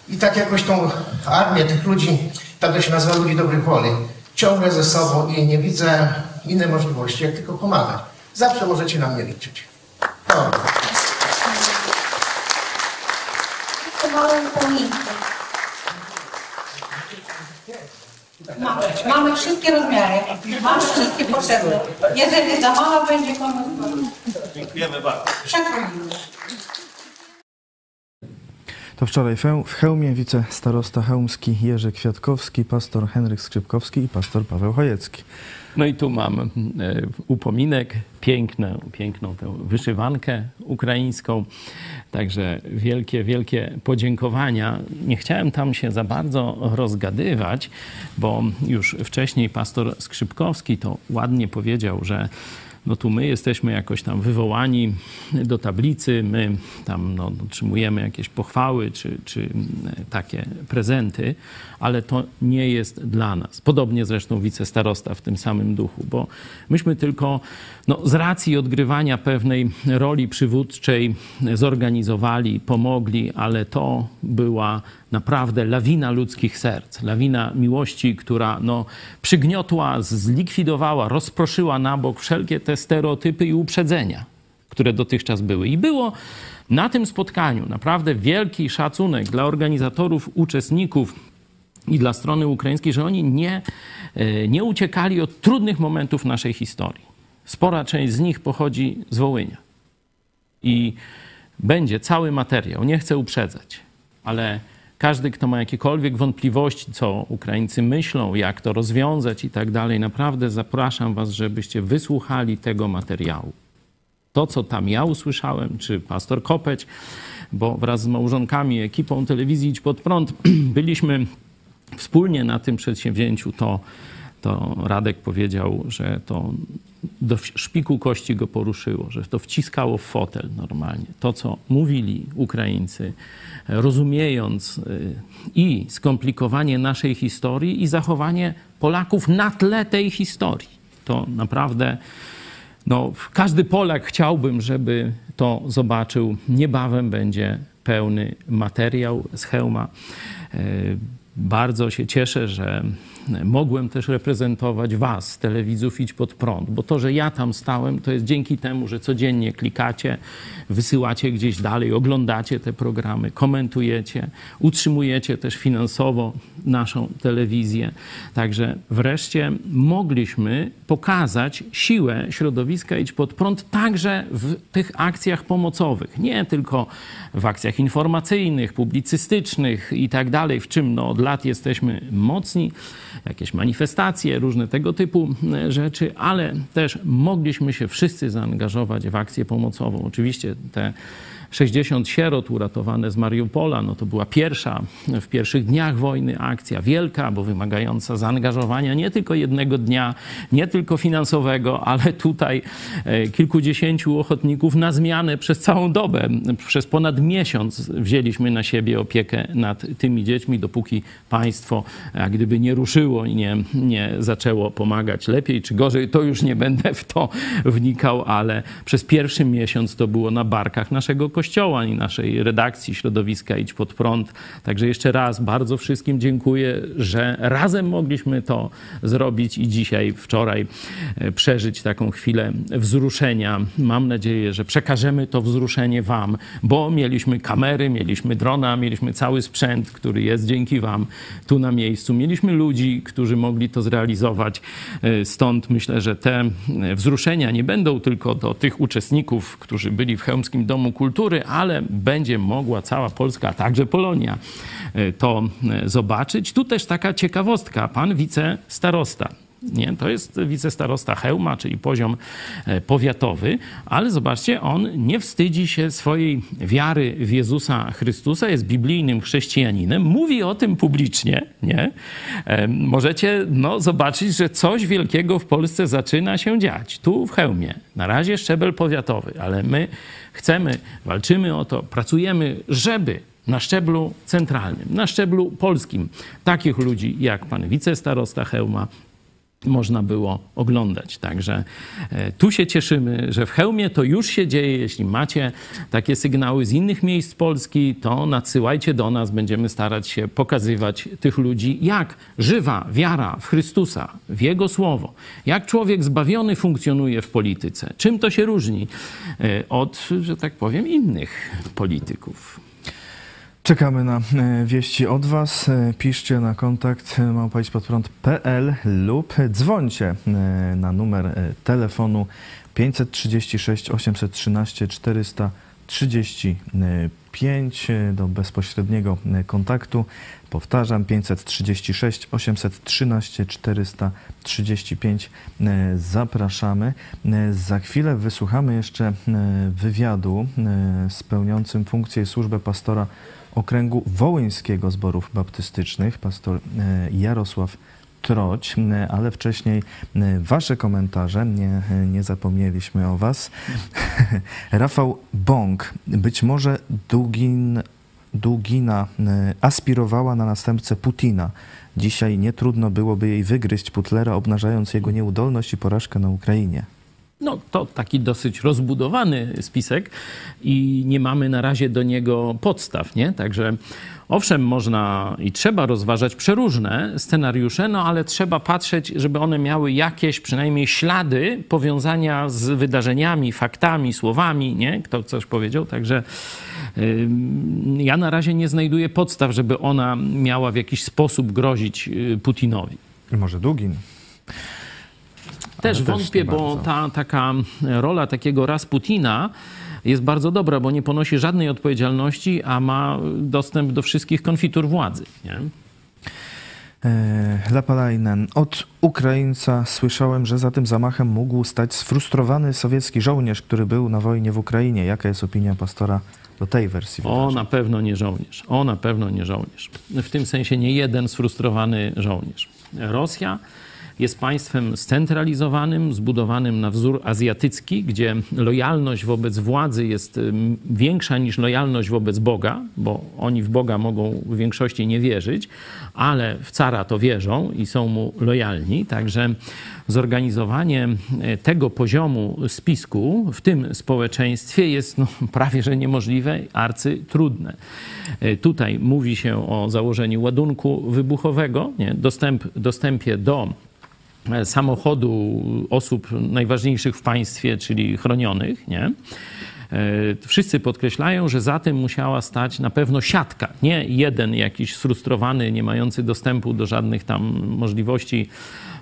I tak jakoś tą armię tych ludzi, tak to się nazywa ludzi dobrych woli, ciągnę ze sobą i nie widzę innej możliwości, jak tylko pomagać. Zawsze możecie na mnie liczyć. Dobra. Małe upominki. Mamy, mamy wszystkie rozmiary, mamy wszystkie potrzebne. Jeżeli za mała będzie komuś, Dziękujemy bardzo. przekroimy. To To wczoraj w Chełmie wicestarosta chełmski Jerzy Kwiatkowski, pastor Henryk Skrzypkowski i pastor Paweł Chojecki. No i tu mam e, upominek, piękną, piękną tę wyszywankę ukraińską. Także wielkie, wielkie podziękowania. Nie chciałem tam się za bardzo rozgadywać, bo już wcześniej pastor Skrzypkowski to ładnie powiedział, że no tu my jesteśmy jakoś tam wywołani do tablicy, my tam no, otrzymujemy jakieś pochwały czy, czy takie prezenty, ale to nie jest dla nas. Podobnie zresztą wicestarosta w tym samym duchu, bo myśmy tylko no, z racji odgrywania pewnej roli przywódczej zorganizowali, pomogli, ale to była naprawdę lawina ludzkich serc, lawina miłości, która no, przygniotła, zlikwidowała, rozproszyła na bok wszelkie te stereotypy i uprzedzenia, które dotychczas były. I było na tym spotkaniu naprawdę wielki szacunek dla organizatorów, uczestników i dla strony ukraińskiej, że oni nie, e, nie uciekali od trudnych momentów naszej historii. Spora część z nich pochodzi z Wołynia. I będzie cały materiał, nie chcę uprzedzać, ale każdy, kto ma jakiekolwiek wątpliwości, co Ukraińcy myślą, jak to rozwiązać i tak dalej, naprawdę zapraszam Was, żebyście wysłuchali tego materiału. To, co tam ja usłyszałem, czy pastor Kopeć, bo wraz z małżonkami, ekipą telewizji Idź Pod Prąd byliśmy wspólnie na tym przedsięwzięciu, to, to Radek powiedział, że to do szpiku kości go poruszyło, że to wciskało w fotel normalnie. To, co mówili Ukraińcy, rozumiejąc y, i skomplikowanie naszej historii, i zachowanie Polaków na tle tej historii. To naprawdę, no, każdy Polak chciałbym, żeby to zobaczył. Niebawem będzie pełny materiał z hełma. Y, bardzo się cieszę, że mogłem też reprezentować Was, telewidzów Idź Pod Prąd, bo to, że ja tam stałem, to jest dzięki temu, że codziennie klikacie, wysyłacie gdzieś dalej, oglądacie te programy, komentujecie, utrzymujecie też finansowo naszą telewizję. Także wreszcie mogliśmy pokazać siłę środowiska Idź Pod Prąd także w tych akcjach pomocowych, nie tylko w akcjach informacyjnych, publicystycznych i tak dalej, w czym no, od lat jesteśmy mocni, jakieś manifestacje, różne tego typu e, rzeczy, ale też mogliśmy się wszyscy zaangażować w akcję pomocową. Oczywiście te 60 sierot uratowane z Mariupola, no to była pierwsza w pierwszych dniach wojny akcja, wielka, bo wymagająca zaangażowania nie tylko jednego dnia, nie tylko finansowego, ale tutaj e, kilkudziesięciu ochotników na zmianę przez całą dobę. Przez ponad miesiąc wzięliśmy na siebie opiekę nad tymi dziećmi, dopóki państwo gdyby nie ruszyło i nie, nie zaczęło pomagać lepiej czy gorzej, to już nie będę w to wnikał, ale przez pierwszy miesiąc to było na barkach naszego kościoła Kościoła, ani naszej redakcji środowiska Idź Pod Prąd. Także jeszcze raz bardzo wszystkim dziękuję, że razem mogliśmy to zrobić i dzisiaj, wczoraj e, przeżyć taką chwilę wzruszenia. Mam nadzieję, że przekażemy to wzruszenie Wam, bo mieliśmy kamery, mieliśmy drona, mieliśmy cały sprzęt, który jest dzięki Wam tu na miejscu. Mieliśmy ludzi, którzy mogli to zrealizować. E, stąd myślę, że te e, wzruszenia nie będą tylko do tych uczestników, którzy byli w Chełmskim Domu Kultury, ale będzie mogła cała Polska, a także Polonia e, to e, zobaczyć. Tu też taka ciekawostka. Pan wicestarosta nie? To jest wicestarosta Hełma, czyli poziom e, powiatowy, ale zobaczcie, on nie wstydzi się swojej wiary w Jezusa Chrystusa, jest biblijnym chrześcijaninem, mówi o tym publicznie. Nie? Możecie no, zobaczyć, że coś wielkiego w Polsce zaczyna się dziać. Tu w Hełmie, na razie szczebel powiatowy, ale my chcemy, walczymy o to, pracujemy, żeby na szczeblu centralnym, na szczeblu polskim, takich ludzi jak pan wicestarosta Hełma, można było oglądać. Także e, tu się cieszymy, że w Chełmie to już się dzieje. Jeśli macie takie sygnały z innych miejsc Polski, to nadsyłajcie do nas. Będziemy starać się pokazywać tych ludzi, jak żywa wiara w Chrystusa, w Jego Słowo, jak człowiek zbawiony funkcjonuje w polityce. Czym to się różni e, od, że tak powiem, innych polityków. Czekamy na e, wieści od Was. E, piszcie na kontakt e, małpaidźpodprąd.pl lub dzwońcie na numer telefonu 536 813 435 5 do bezpośredniego kontaktu. Powtarzam 536 813 435. Zapraszamy. Za chwilę wysłuchamy jeszcze wywiadu z pełniącym funkcję służbę pastora okręgu wołyńskiego zborów baptystycznych, pastor e, Jarosław Troć, ale wcześniej wasze komentarze, nie, nie zapomnieliśmy o was. Rafał Bąk, być może Dugin, Dugina aspirowała na następcę Putina. Dzisiaj nie trudno byłoby jej wygryźć Putlera, obnażając jego nieudolność i porażkę na Ukrainie. No to taki dosyć rozbudowany spisek i nie mamy na razie do niego podstaw, nie? Także owszem, można i trzeba rozważać przeróżne scenariusze, no ale trzeba patrzeć, żeby one miały jakieś przynajmniej ślady powiązania z wydarzeniami, faktami, słowami, nie? Kto coś powiedział, także ja na razie nie znajduję podstaw, żeby ona miała w jakiś sposób grozić y, Putinowi. I może Dugin. Też też wątpię, nie bo ta taka rola takiego Rasputina jest bardzo dobra, bo nie ponosi żadnej odpowiedzialności, a ma dostęp do wszystkich konfitur władzy. Nie? E, Lapalainen. Od Ukraińca słyszałem, że za tym zamachem mógł stać sfrustrowany sowiecki żołnierz, który był na wojnie w Ukrainie. Jaka jest opinia pastora do tej wersji? O, wydarzeń? na pewno nie żołnierz. O, na pewno nie żołnierz. W tym sensie nie jeden sfrustrowany żołnierz. Rosja jest państwem scentralizowanym, zbudowanym na wzór azjatycki, gdzie lojalność wobec władzy jest większa niż lojalność wobec Boga, bo oni w Boga mogą w większości nie wierzyć, ale w cara to wierzą i są mu lojalni. Także zorganizowanie tego poziomu spisku w tym społeczeństwie jest no, prawie że niemożliwe, arcytrudne. E, Tutaj mówi się o założeniu ładunku wybuchowego, nie? Dostęp, dostępie do samochodu osób najważniejszych w państwie, czyli chronionych, nie? E, Wszyscy podkreślają, że za tym musiała stać na pewno siatka, nie jeden jakiś sfrustrowany, nie mający dostępu do żadnych tam możliwości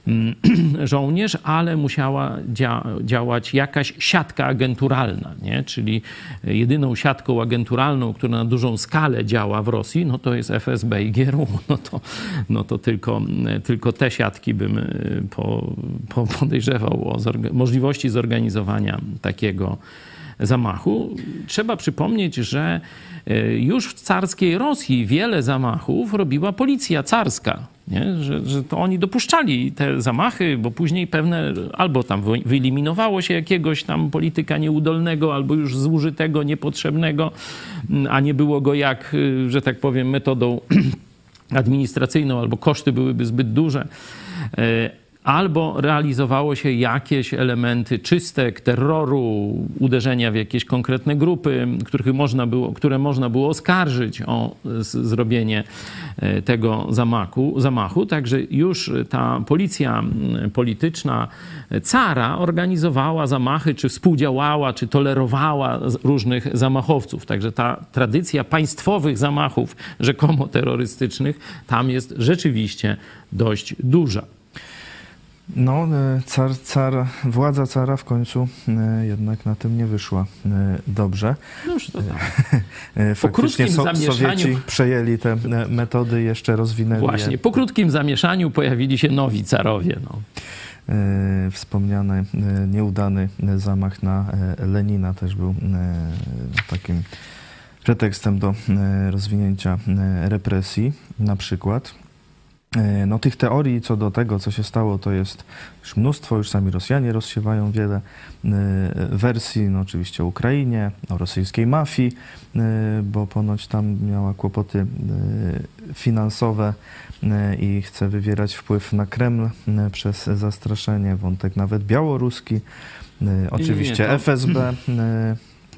żołnierz, ale musiała dzia działać jakaś siatka agenturalna, nie? czyli jedyną siatką agenturalną, która na dużą skalę działa w Rosji, no to jest FSB i GRU. No to, no to tylko, tylko te siatki bym y, po, po podejrzewał o możliwości zorganizowania takiego zamachu. Trzeba przypomnieć, że e, już w carskiej Rosji wiele zamachów robiła policja carska. Nie? Że, że to oni dopuszczali te zamachy, bo później pewne albo tam wy- wyeliminowało się jakiegoś tam polityka nieudolnego, albo już zużytego, niepotrzebnego, a nie było go jak, y, że tak powiem, metodą administracyjną, albo koszty byłyby zbyt duże. E, Albo realizowało się jakieś elementy czystek, terroru, uderzenia w jakieś konkretne grupy, których można było, które można było oskarżyć o zrobienie e, tego zamachu, zamachu. Także już ta policja polityczna cara organizowała zamachy, czy współdziałała, czy tolerowała różnych zamachowców. Także ta tradycja państwowych zamachów, rzekomo terrorystycznych, tam jest rzeczywiście dość duża. No, e, car, car, władza cara w końcu e, jednak na tym nie wyszła e, dobrze. No już to tak. Faktycznie krótkim zamieszaniu- Sowieci przejęli te metody, jeszcze rozwinęli Właśnie, je. po krótkim zamieszaniu pojawili się nowi carowie. No. Wspomniany nieudany zamach na Lenina też był takim pretekstem do rozwinięcia represji na przykład. E, No, tych teorii co do tego, co się stało, to jest już mnóstwo. Już sami Rosjanie rozsiewają wiele e, wersji. No, oczywiście o Ukrainie, o rosyjskiej mafii, e, bo ponoć tam miała kłopoty finansowe i chce wywierać wpływ na Kreml przez zastraszenie. Wątek nawet białoruski. Oczywiście to- FSB.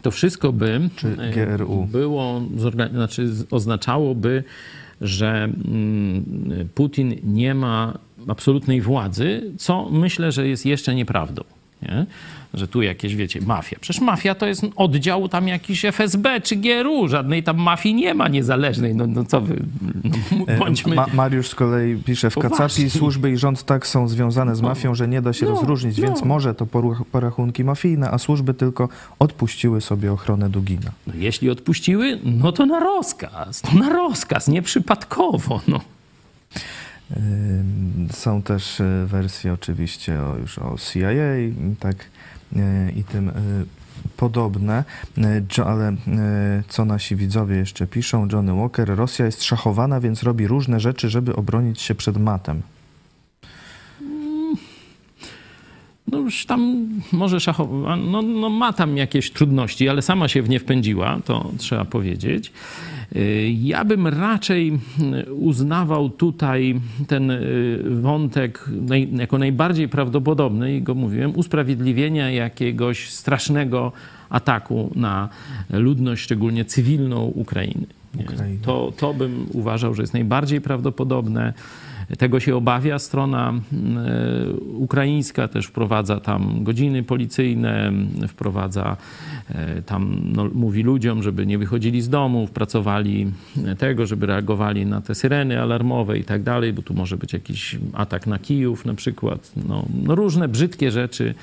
To wszystko by Czy GRU? było, znaczy oznaczałoby, że mm, Putin nie ma absolutnej władzy, co myślę, że jest jeszcze nieprawdą. Nie? że tu jakieś, wiecie, mafia. Przecież mafia to jest oddział tam jakiś FSB czy GRU, żadnej tam mafii nie ma niezależnej. No, no co wy, no, E, bądźmy... Ma Mariusz z kolei pisze, w Poważnie. Kacapi służby i rząd tak są związane z mafią, że nie da się No, rozróżnić, więc no. może to porachunki mafijne, a służby tylko odpuściły sobie ochronę Dugina. No, jeśli odpuściły, no to na rozkaz, to na rozkaz, nieprzypadkowo, no. Są też e, wersje oczywiście o, już o CIA tak e, i tym e, podobne, ale co nasi widzowie jeszcze piszą? Johnny Walker, Rosja jest szachowana, więc robi różne rzeczy, żeby obronić się przed matem. No już tam może szachowa, no, no ma tam jakieś trudności, ale sama się w nie wpędziła, to trzeba powiedzieć. Y, Ja bym raczej y, uznawał tutaj ten y, wątek jako najbardziej prawdopodobny, i go mówiłem, usprawiedliwienia jakiegoś strasznego ataku na ludność, szczególnie cywilną? Ukrainy. To, to bym uważał, że jest najbardziej prawdopodobne. Tego się obawia strona e, ukraińska, też wprowadza tam godziny policyjne, wprowadza e, tam, no, mówi ludziom, żeby nie wychodzili z domów, pracowali tego, żeby reagowali na te syreny alarmowe i tak dalej, bo tu może być jakiś atak na Kijów na przykład. No, no różne brzydkie rzeczy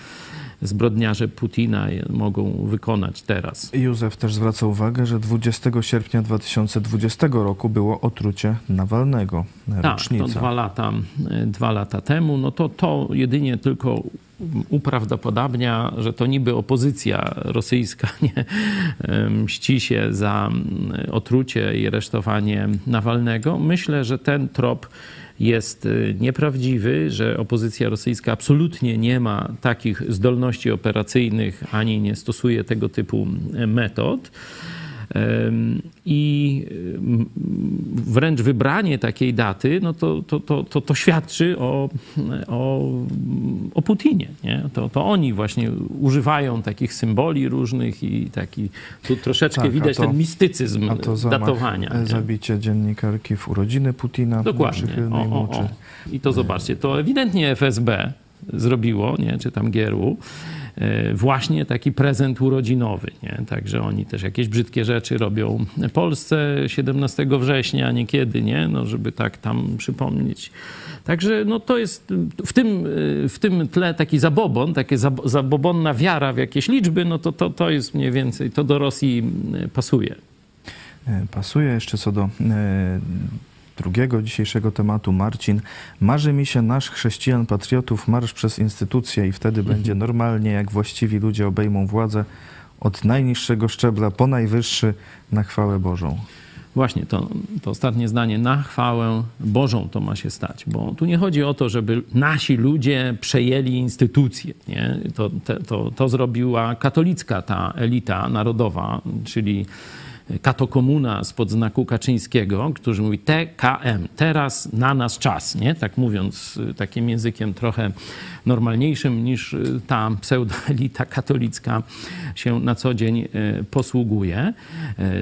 zbrodniarze Putina mogą wykonać teraz. Józef też zwraca uwagę, że 20 sierpnia 2020 roku było otrucie Nawalnego. Tak, to Rocznica. dwa lata, dwa lata temu, no to to jedynie tylko uprawdopodobnia, że to niby opozycja rosyjska nie mści się za otrucie i aresztowanie Nawalnego. Myślę, że ten trop jest e, nieprawdziwy, że opozycja rosyjska absolutnie nie ma takich zdolności operacyjnych ani nie stosuje tego typu metod. I wręcz wybranie takiej daty, no to, to, to, to, to świadczy o, o, o Putinie. Nie? To, to oni właśnie używają takich symboli różnych i taki, tu troszeczkę Tak, widać to- ten mistycyzm A to zamach, datowania. nie? zabicie dziennikarki w urodziny Putina. Dokładnie. O, o, o. I to zobaczcie, to ewidentnie FSB zrobiło, nie? czy tam e, właśnie taki prezent urodzinowy. Nie? Także oni też jakieś brzydkie rzeczy robią Polsce 17 września, niekiedy, nie? No, żeby tak tam przypomnieć. Także no, to jest w tym, e, w tym tle taki zabobon, taka zab- zabobonna wiara w jakieś liczby, no to, to, to jest mniej więcej, to do Rosji e, pasuje. E, Pasuje jeszcze co do e, drugiego dzisiejszego tematu. Marcin, marzy mi się nasz chrześcijan patriotów marsz przez instytucje i wtedy będzie normalnie, jak właściwi ludzie obejmą władzę od najniższego szczebla po najwyższy na chwałę Bożą. Właśnie, to, to ostatnie zdanie, na chwałę Bożą to ma się stać, bo tu nie chodzi o to, żeby nasi ludzie przejęli instytucje. Nie? To, te, to, to zrobiła katolicka ta elita narodowa, czyli katokomuna spod znaku Kaczyńskiego, którzy mówi TKM, teraz na nas czas, nie? Tak mówiąc y, takim językiem trochę normalniejszym niż y, ta pseudoelita katolicka się na co dzień y, posługuje.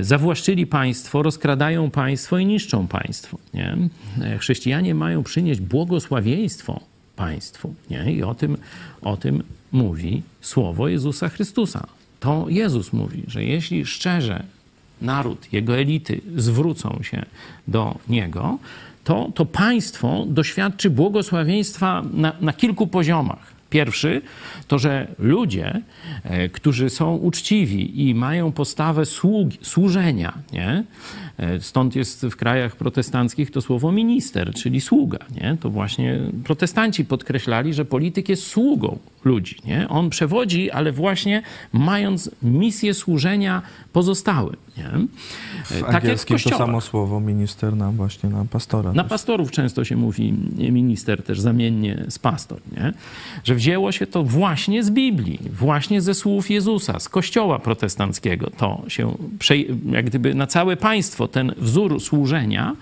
Zawłaszczyli państwo, rozkradają państwo i niszczą państwo, nie? Chrześcijanie mają przynieść błogosławieństwo państwu, nie? I o tym, o tym mówi słowo Jezusa Chrystusa. To Jezus mówi, że jeśli szczerze naród, jego elity zwrócą się do niego, to, to państwo doświadczy błogosławieństwa na, na kilku poziomach. Pierwszy to, że ludzie, e, którzy są uczciwi i mają postawę sługi, służenia, nie? Stąd jest w krajach protestanckich to słowo minister, czyli sługa. Nie? To właśnie protestanci podkreślali, że polityk jest sługą ludzi. Nie? On przewodzi, ale właśnie mając misję służenia pozostałym. Nie? E, W Tak angielskim to samo słowo minister na właśnie na pastora. Na też. pastorów często się mówi minister też zamiennie z pastor, nie? Że wzięło się to właśnie z Biblii, właśnie ze słów Jezusa, z kościoła protestanckiego. To się jak gdyby na całe państwo ten wzór służenia,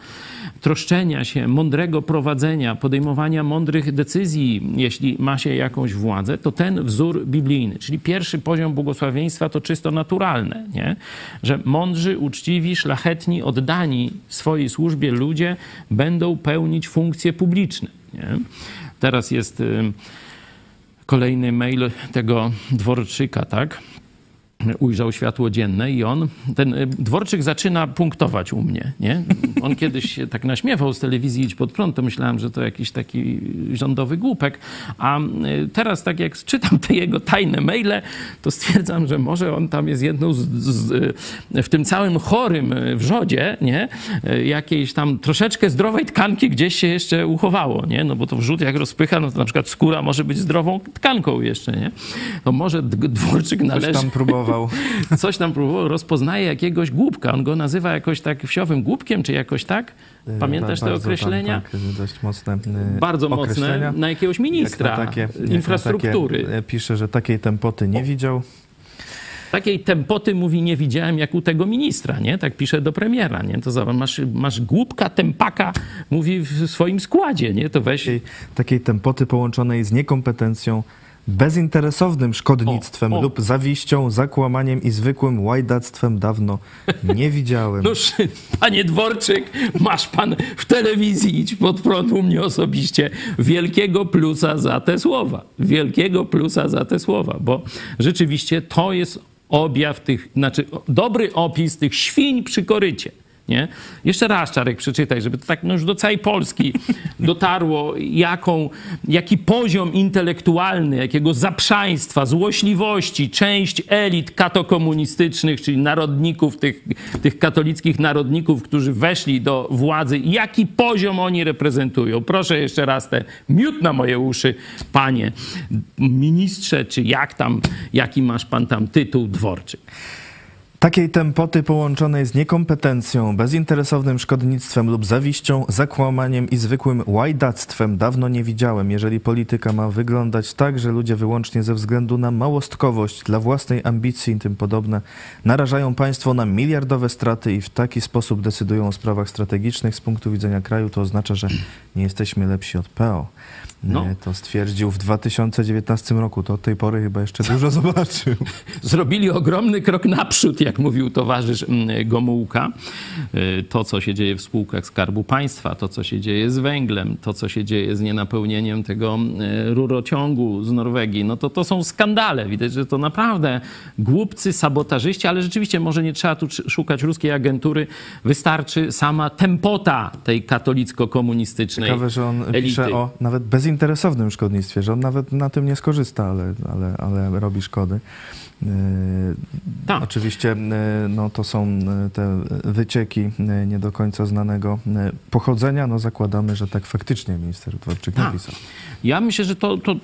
troszczenia się, mądrego prowadzenia, podejmowania mądrych decyzji, jeśli ma się jakąś władzę, to ten wzór biblijny. Czyli pierwszy poziom błogosławieństwa to czysto naturalne, nie? Że mądrzy, uczciwi, szlachetni, oddani swojej służbie ludzie będą pełnić funkcje publiczne. Nie? Teraz jest y, kolejny mail tego Dworczyka, tak? Ujrzał światło dzienne i on, ten y, dworczyk zaczyna punktować u mnie, nie? On kiedyś się tak naśmiewał z telewizji Idź Pod Prąd, to myślałem, że to jakiś taki rządowy głupek, a y, teraz tak jak czytam te jego tajne maile, to stwierdzam, że może on tam jest jedną z, z, y, w tym całym chorym wrzodzie, nie? Jakiejś tam troszeczkę zdrowej tkanki gdzieś się jeszcze uchowało, nie? No bo to wrzód jak rozpycha, no to na przykład skóra może być zdrową tkanką jeszcze, nie? To może dworczyk należy... Coś tam próbował próbował. Coś tam próbował, rozpoznaje jakiegoś głupka. On go nazywa jakoś tak wsiowym głupkiem, czy jakoś tak? Pamiętasz te określenia? Tam, tak, dość mocne. Bardzo mocne. Na jakiegoś ministra na takie, infrastruktury. Takie, pisze, że takiej tempoty nie widział. Takiej tempoty mówi nie widziałem jak u tego ministra, nie? Tak pisze do premiera, nie? To zobacz, masz, masz głupka, tempaka, mówi w swoim składzie, nie? To weź... Takiej, takiej tempoty połączonej z niekompetencją, bezinteresownym szkodnictwem o, o. lub zawiścią, zakłamaniem i zwykłym łajdactwem dawno nie widziałem. Noż, panie Dworczyk, masz pan w telewizji idź pod prąd u mnie osobiście. Wielkiego plusa za te słowa. Wielkiego plusa za te słowa, bo rzeczywiście to jest objaw tych, znaczy dobry opis tych świń przy korycie. Nie? Jeszcze raz, Czarek, przeczytaj, żeby to tak no już do całej Polski dotarło, jaką, jaki poziom intelektualny, jakiego zaprzaństwa, złośliwości część elit katokomunistycznych, czyli narodników, tych, tych katolickich narodników, którzy weszli do władzy, jaki poziom oni reprezentują. Proszę jeszcze raz te miód na moje uszy, panie ministrze, czy jak tam, jaki masz pan tam tytuł dworczy. Takiej tempoty połączonej z niekompetencją, bezinteresownym szkodnictwem lub zawiścią, zakłamaniem i zwykłym łajdactwem dawno nie widziałem. Jeżeli polityka ma wyglądać tak, że ludzie wyłącznie ze względu na małostkowość, dla własnej ambicji i tym podobne narażają państwo na miliardowe straty i w taki sposób decydują o sprawach strategicznych z punktu widzenia kraju, to oznacza, że nie jesteśmy lepsi od PO. No. To stwierdził w 2019 roku. To od tej pory chyba jeszcze dużo zobaczył. Zrobili ogromny krok naprzód, jak mówił towarzysz mm, Gomułka. Y, to, co się dzieje w spółkach Skarbu Państwa, to, co się dzieje z węglem, to, co się dzieje z nienapełnieniem tego y, rurociągu z Norwegii, no to to są skandale. Widać, że to naprawdę głupcy, sabotażyści, ale rzeczywiście może nie trzeba tu szukać ruskiej agentury. Wystarczy sama tempota tej katolicko-komunistycznej Ciekawe, że on elity. pisze o nawet bez bezinteresownym szkodnictwie, że on nawet na tym nie skorzysta, ale, ale, ale robi szkody. E, tak. Oczywiście e, no, to są e, te wycieki nie do końca znanego pochodzenia. No, zakładamy, że tak faktycznie minister Dworczyk tak. napisał. Ja myślę, że to, to,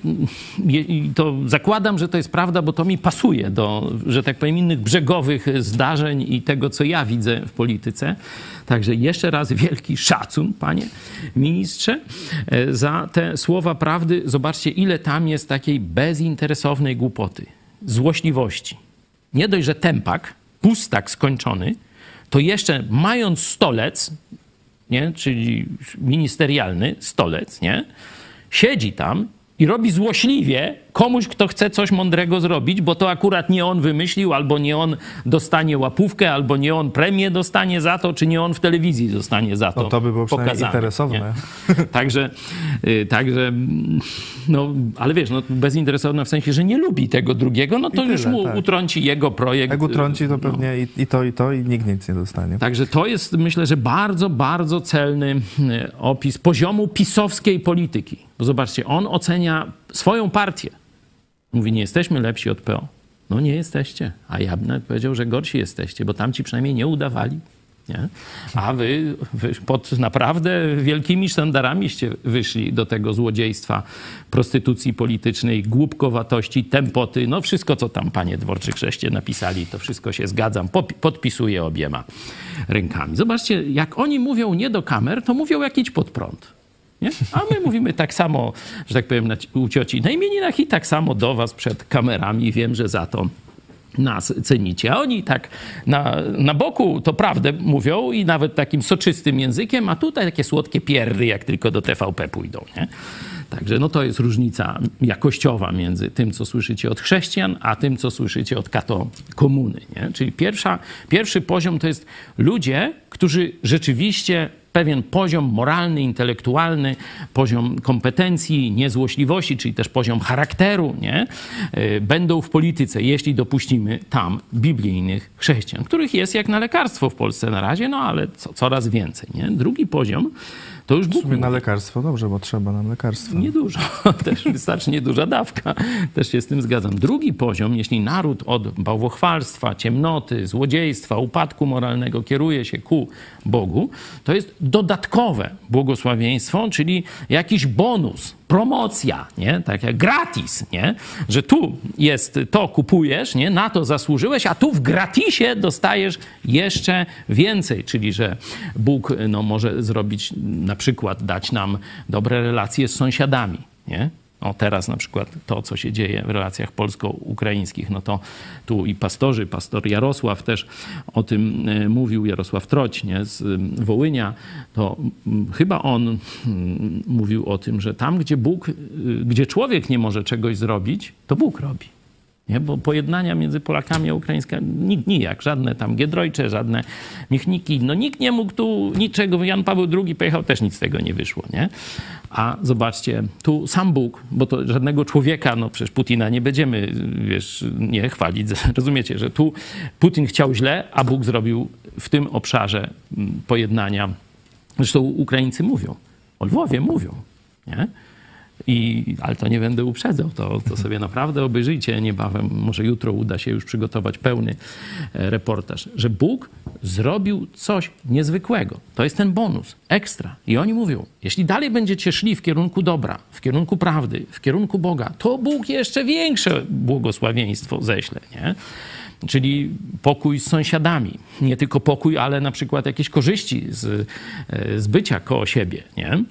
to zakładam, że to jest prawda, bo to mi pasuje do, że tak powiem, innych brzegowych zdarzeń i tego, co ja widzę w polityce. Także jeszcze raz wielki szacun, panie ministrze, za te słowa prawdy. Zobaczcie, ile tam jest takiej bezinteresownej głupoty złośliwości. Nie dość, że tempak, pustak skończony, to jeszcze mając stolec, nie, czyli ministerialny stolec, nie, siedzi tam i robi złośliwie komuś, kto chce coś mądrego zrobić, bo to akurat nie on wymyślił, albo nie on dostanie łapówkę, albo nie on premię dostanie za to, czy nie on w telewizji zostanie za to. No to by było pokazane, interesowne. Także, y, także, no, ale wiesz, no, bezinteresowne w sensie, że nie lubi tego drugiego, no to tyle, już mu tak. utrąci jego projekt. Jak utrąci, to y, pewnie no. i, i, to, i to, i nikt nic nie dostanie. Także to jest, myślę, że bardzo, bardzo celny y, opis poziomu pisowskiej polityki. Bo zobaczcie, on ocenia swoją partię Mówi, nie jesteśmy lepsi od PO. No nie jesteście. A ja bym powiedział, że gorsi jesteście, bo tamci przynajmniej nie udawali. Nie? A wy, wy, pod naprawdę wielkimi sztandaramiście wyszli do tego złodziejstwa, prostytucji politycznej, głupkowatości, tempoty. No wszystko, co tam panie Dworczyk żeście napisali, to wszystko się zgadzam. Podpisuję obiema rękami. Zobaczcie, jak oni mówią nie do kamer, to mówią jak idź pod prąd. Nie? A my mówimy tak samo, że tak powiem, u cioci na imieninach i tak samo do was przed kamerami. Wiem, że za to nas cenicie. A oni tak na, na boku to prawdę mówią i nawet takim soczystym językiem, a tutaj takie słodkie pierry, jak tylko do TVP pójdą. Nie? Także no to jest różnica jakościowa między tym, co słyszycie od chrześcijan, a tym, co słyszycie od kato komuny. Nie? Czyli pierwsza, pierwszy poziom to jest ludzie, którzy rzeczywiście pewien poziom moralny, intelektualny, poziom kompetencji, niezłośliwości, czyli też poziom charakteru, nie? Y, będą w polityce, jeśli dopuścimy tam biblijnych chrześcijan, których jest jak na lekarstwo w Polsce na razie, no ale co, coraz więcej. Nie? Drugi poziom to już W sumie na lekarstwo dobrze, bo trzeba nam lekarstwa. Niedużo, też wystarczy nieduża dawka, też się z tym zgadzam. Drugi poziom, jeśli naród od bałwochwalstwa, ciemnoty, złodziejstwa, upadku moralnego kieruje się ku Bogu, to jest dodatkowe błogosławieństwo, czyli jakiś bonus, promocja, nie? Tak jak gratis, nie? Że tu jest, to kupujesz, nie? Na to zasłużyłeś, a tu w gratisie dostajesz jeszcze więcej, czyli że Bóg no, może zrobić, na przykład dać nam dobre relacje z sąsiadami, nie? O, teraz na przykład to, co się dzieje w relacjach polsko-ukraińskich, no to tu i pastorzy, pastor Jarosław też o tym e, mówił, Jarosław Troć nie, z Wołynia, to chyba on mówił o tym, że tam, gdzie Bóg, y, gdzie człowiek nie może czegoś zrobić, to Bóg robi. Nie? Bo pojednania między Polakami a Ukraińskami nikt nijak, żadne tam Giedroycze, żadne Michniki, no nikt nie mógł tu niczego, Jan Paweł II pojechał, też nic z tego nie wyszło, nie? A zobaczcie, tu sam Bóg, bo to żadnego człowieka, no przecież Putina nie będziemy, wiesz, nie chwalić, rozumiecie, że tu Putin chciał źle, a Bóg zrobił w tym obszarze mm, pojednania, zresztą Ukraińcy mówią, o Lwowie mówią, nie? I, ale to nie będę uprzedzał, to, to sobie naprawdę obejrzyjcie niebawem, może jutro uda się już przygotować pełny e, reportaż, że Bóg zrobił coś niezwykłego. To jest ten bonus, ekstra. I oni mówią, jeśli dalej będziecie szli w kierunku dobra, w kierunku prawdy, w kierunku Boga, to Bóg jeszcze większe błogosławieństwo ześle, nie? Czyli pokój z sąsiadami. Nie tylko pokój, ale na przykład jakieś korzyści z, e, z bycia koło siebie. Nie?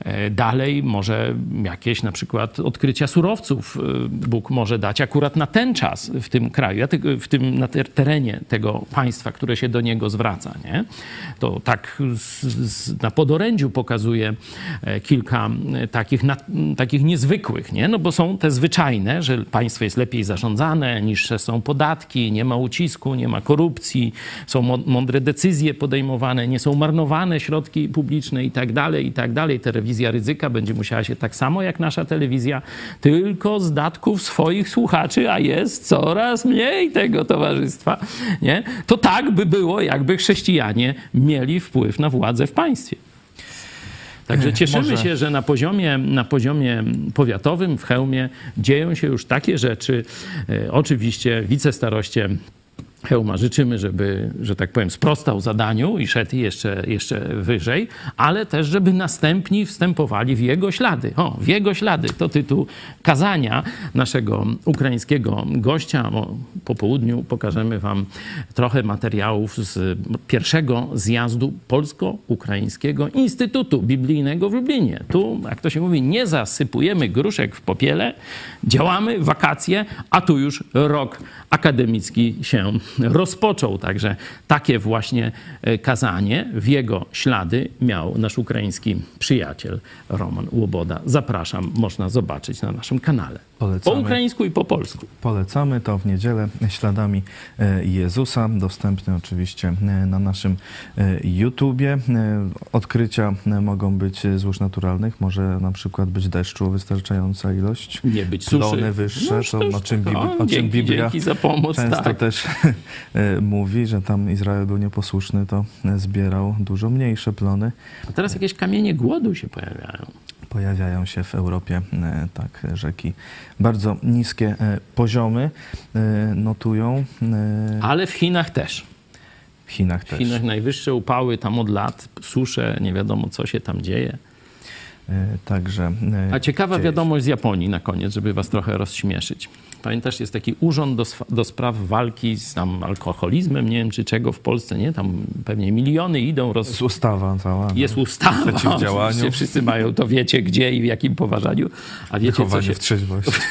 E, Dalej może jakieś na przykład odkrycia surowców e, Bóg może dać akurat na ten czas w tym kraju, w tym na ter- terenie tego państwa, które się do niego zwraca. Nie? To tak z, z, na podorędziu pokazuje kilka takich, na, takich niezwykłych, nie? no bo są te zwyczajne, że państwo jest lepiej zarządzane, niższe są podatki, nie ma ucisku, nie ma korupcji, są mądre decyzje podejmowane, nie są marnowane środki publiczne i tak dalej, i tak dalej. Telewizja ryzyka będzie musiała się tak samo jak nasza telewizja, tylko z datków swoich słuchaczy, a jest coraz mniej tego towarzystwa, nie? To tak by było, jakby chrześcijanie mieli wpływ na władzę w państwie. Także cieszymy może- się, że na poziomie, na poziomie powiatowym w Chełmie dzieją się już takie rzeczy. E, Oczywiście wicestaroście Chełma życzymy, żeby, że tak powiem, sprostał zadaniu i szedł jeszcze, jeszcze wyżej, ale też, żeby następni wstępowali w jego ślady. O, w jego ślady to tytuł kazania naszego ukraińskiego gościa. O, po południu pokażemy wam trochę materiałów z pierwszego zjazdu Polsko-Ukraińskiego Instytutu Biblijnego w Lublinie. Tu, jak to się mówi, nie zasypujemy gruszek w popiele, działamy, wakacje, a tu już rok akademicki się rozpoczął. Także takie właśnie e, kazanie w jego ślady miał nasz ukraiński przyjaciel Roman Łoboda. Zapraszam, można zobaczyć na naszym kanale. Po Polecamy. ukraińsku i po polsku. Polecamy to w niedzielę śladami e, Jezusa, dostępny oczywiście e, na naszym e, YouTubie. Odkrycia mogą być złóż naturalnych, może na przykład być deszczu wystarczająca ilość. Nie być suszy. Plony wyższe, No, to, o czym, już- Bibli- o, czym dzięki, Biblia dzięki za pomoc, często tak. też mówi, że tam Izrael był nieposłuszny, to zbierał dużo mniejsze plony. A teraz jakieś kamienie głodu się pojawiają. Pojawiają się w Europie tak rzeki. Bardzo niskie e, poziomy e, notują e, Ale w Chinach też. w Chinach W też. Chinach najwyższe upały tam od lat, susze, nie wiadomo co się tam dzieje. Także. A ciekawa dzieje wiadomość z Japonii na koniec, żeby was trochę rozśmieszyć. Pamiętasz, jest taki urząd do, do spraw walki z tam alkoholizmem, nie wiem czy czego w Polsce, nie? Tam pewnie miliony idą, roz... Jest ustawa cała. no. jest ustawa. Przeciwdziałaniu. Wszyscy mają, to wiecie gdzie i w jakim poważaniu. A wiecie co Wychowanie się... w trzeźwości.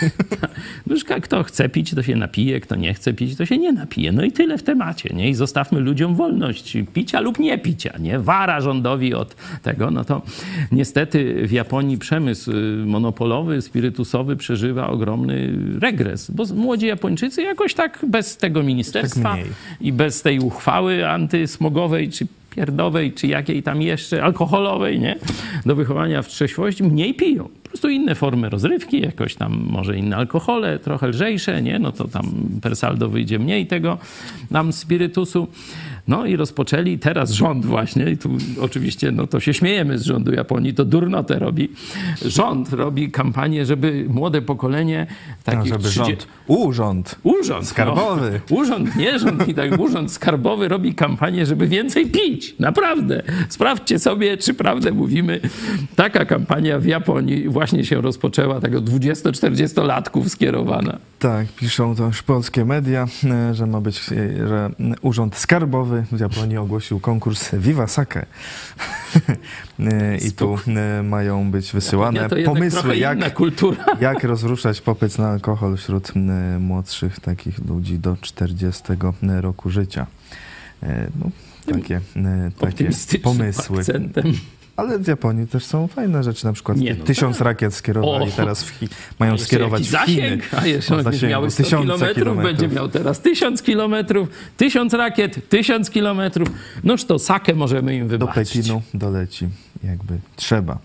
No już ka- kto chce pić, to się napije, kto nie chce pić, to się nie napije. No i tyle w temacie, nie? I zostawmy ludziom wolność picia lub nie picia, nie? Wara rządowi od tego, no to niestety w Japonii przemysł y, monopolowy, spirytusowy przeżywa ogromny regres, bo młodzi Japończycy jakoś tak bez tego ministerstwa mniej. i bez tej uchwały antysmogowej, czy pierdowej, czy jakiej tam jeszcze, alkoholowej, nie? Do wychowania w trzeźwości, mniej piją. Po prostu inne formy rozrywki, jakoś tam może inne alkohole, trochę lżejsze, nie? No to tam per saldo wyjdzie mniej tego nam spirytusu. No i rozpoczęli teraz rząd właśnie, i tu oczywiście no to się śmiejemy z rządu Japonii, to durnotę robi. Rząd robi kampanię, żeby młode pokolenie takich żeby 30 rząd, urząd Urząd. Skarbowy. No. Urząd, nie rząd i tak urząd skarbowy robi kampanię, żeby więcej pić. Naprawdę. Sprawdźcie sobie, czy prawdę mówimy. Taka kampania w Japonii właśnie się rozpoczęła, tego 20-40-latków skierowana. Tak, piszą to już polskie media, e, że ma być, e, że Urząd Skarbowy w Japonii ogłosił konkurs Viva Sake. E, I tu e, mają być wysyłane pomysły, jak, jak rozruszać popyt na alkohol wśród e, młodszych takich ludzi do 40 roku życia. E, No, takie, e, takie pomysły. akcentem. Ale w Japonii też są fajne rzeczy, na przykład Nie, no tysiąc tak. rakiet skierowali O! teraz w Chi- mają skierować w Chiny. zasięg, a jeszcze miały 100 tysiące kilometrów, kilometrów. będzie miał teraz 1000 kilometrów, 1000 rakiet, 1000 kilometrów. Noż to sakę możemy im do wybaczyć. Pekinu doleci, jakby trzeba.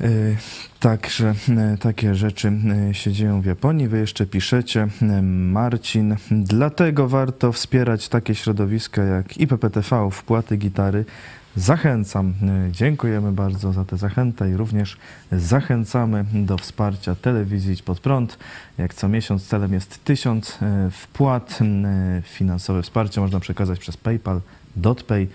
Y, Także y, takie rzeczy y, się dzieją w Japonii. Wy jeszcze piszecie, Marcin, dlatego warto wspierać takie środowiska jak IPPTV, wpłaty gitary. Zachęcam, dziękujemy bardzo za tę zachętę i również zachęcamy do wsparcia telewizji Idź Pod Prąd. Jak co miesiąc celem jest tysiąc y, wpłat. y, Finansowe wsparcie można przekazać przez PayPal, DotPay.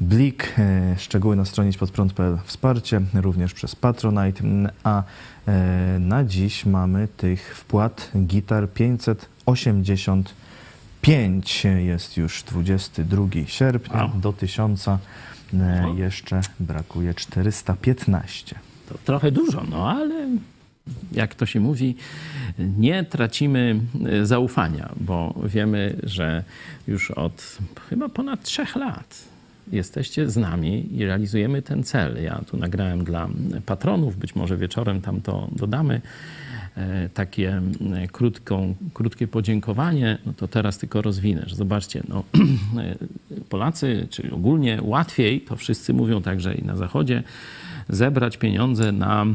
Blik, e, szczegóły na stronie podprąd.pl wsparcie, również przez Patronite, a e, na dziś mamy tych wpłat gitar 585, jest już 22 sierpnia, Wow. do 1000 e, jeszcze brakuje 415. To trochę dużo, no ale jak to się mówi, nie tracimy e, zaufania, bo wiemy, że już od chyba ponad trzech lat jesteście z nami i realizujemy ten cel. Ja tu nagrałem dla patronów, być może wieczorem tam to dodamy. E, Takie krótką, krótkie podziękowanie, no to teraz tylko rozwinę, zobaczcie, no, e, Polacy, czyli ogólnie łatwiej, to wszyscy mówią także i na Zachodzie, zebrać pieniądze na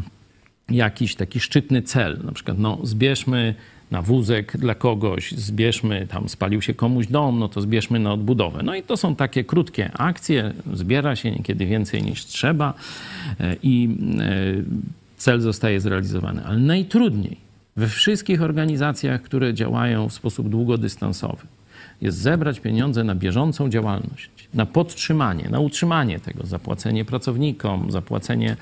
jakiś taki szczytny cel. Na przykład, no, zbierzmy na wózek dla kogoś, zbierzmy, tam spalił się komuś dom, no to zbierzmy na odbudowę. No i to są takie krótkie akcje, zbiera się niekiedy więcej niż trzeba e, i cel zostaje zrealizowany. Ale najtrudniej we wszystkich organizacjach, które działają w sposób długodystansowy, jest zebrać pieniądze na bieżącą działalność, na podtrzymanie, na utrzymanie tego, zapłacenie pracownikom, zapłacenie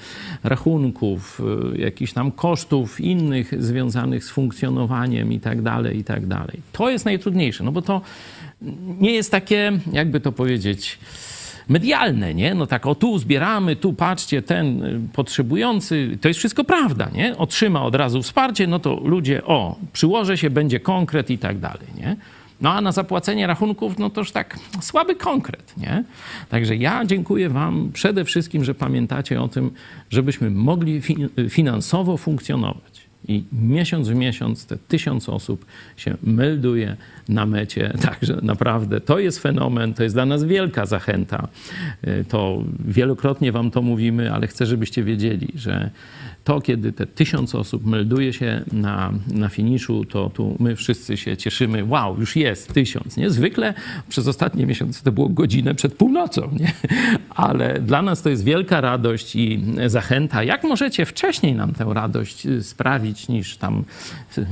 rachunków, y, jakichś tam kosztów innych związanych z funkcjonowaniem i tak dalej, i tak dalej. To jest najtrudniejsze, no bo to nie jest takie, jakby to powiedzieć, medialne, nie? No tak, o tu zbieramy, tu patrzcie, ten y, potrzebujący, to jest wszystko prawda, nie? Otrzyma od razu wsparcie, no to ludzie, o, przyłożę się, będzie konkret i tak dalej, nie? No a na zapłacenie rachunków, no toż tak słaby konkret, nie? Także ja dziękuję Wam przede wszystkim, że pamiętacie o tym, żebyśmy mogli fi- finansowo funkcjonować. I miesiąc w miesiąc te tysiąc osób się melduje na mecie. Także naprawdę to jest fenomen, to jest dla nas wielka zachęta. Y, To wielokrotnie Wam to mówimy, ale chcę, żebyście wiedzieli, że to, kiedy te tysiąc osób melduje się na, na finiszu, to tu my wszyscy się cieszymy. Wow, już jest tysiąc. Nie? Zwykle przez ostatnie miesiące to było godzinę przed północą, nie? ale dla nas to jest wielka radość i zachęta. Jak możecie wcześniej nam tę radość y, sprawić niż tam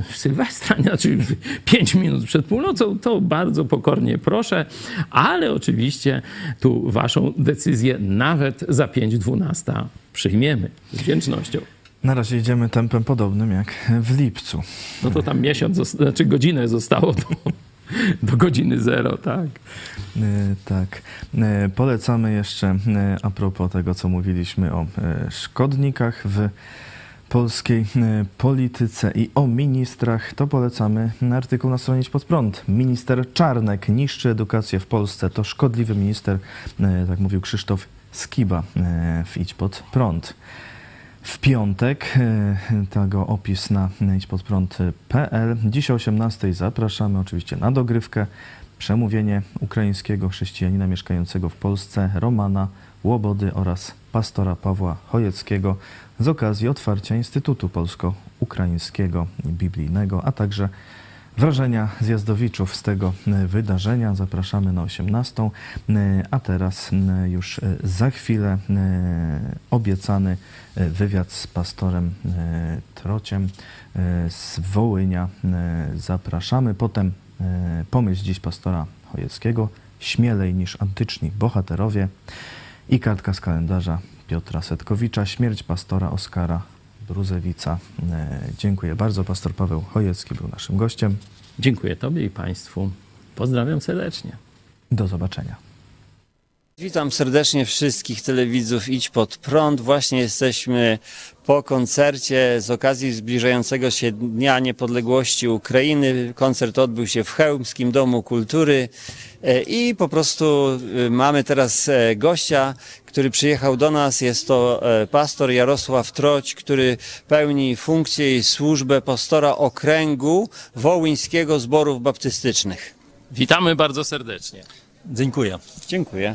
w Sylwestra, znaczy pięć minut przed północą, to bardzo pokornie proszę, ale oczywiście tu waszą decyzję nawet za 5.12 przyjmiemy z wdzięcznością. Na razie idziemy tempem podobnym jak w lipcu. No to tam miesiąc, znaczy godzinę zostało do, do godziny zero, tak. E, Tak. E, Polecamy jeszcze e, a propos tego, co mówiliśmy o szkodnikach w polskiej polityce i o ministrach, to polecamy artykuł na stronie Pod Prąd. Minister Czarnek niszczy edukację w Polsce. To szkodliwy minister, tak mówił Krzysztof Skiba w Idź Pod Prąd. W piątek, e, tego opis na idźpodprąd.pl. Dziś o 18 zapraszamy oczywiście na dogrywkę przemówienie ukraińskiego chrześcijanina mieszkającego w Polsce Romana Łobody oraz pastora Pawła Chojeckiego z okazji otwarcia Instytutu Polsko-Ukraińskiego Biblijnego, a także wrażenia zjazdowiczów z tego e, wydarzenia. Zapraszamy na 18, e, a teraz e, już za chwilę obiecany wywiad z pastorem Trociem z Wołynia. Zapraszamy. Potem pomyśl dziś pastora Chojeckiego, śmielej niż antyczni bohaterowie i kartka z kalendarza Piotra Setkowicza, śmierć pastora Oskara Bruzewica. E, Dziękuję bardzo. Pastor Paweł Chojecki był naszym gościem. Dziękuję Tobie i Państwu. Pozdrawiam serdecznie. Do zobaczenia. Witam serdecznie wszystkich telewidzów Idź Pod Prąd. Właśnie jesteśmy po koncercie z okazji zbliżającego się Dnia Niepodległości Ukrainy. Koncert odbył się w Chełmskim Domu Kultury E, i po prostu e, mamy teraz e, gościa, który przyjechał do nas. Jest to pastor Jarosław Troć, który pełni funkcję i służbę pastora okręgu Wołyńskiego Zborów Baptystycznych. Witamy bardzo serdecznie. Dziękuję. Dziękuję.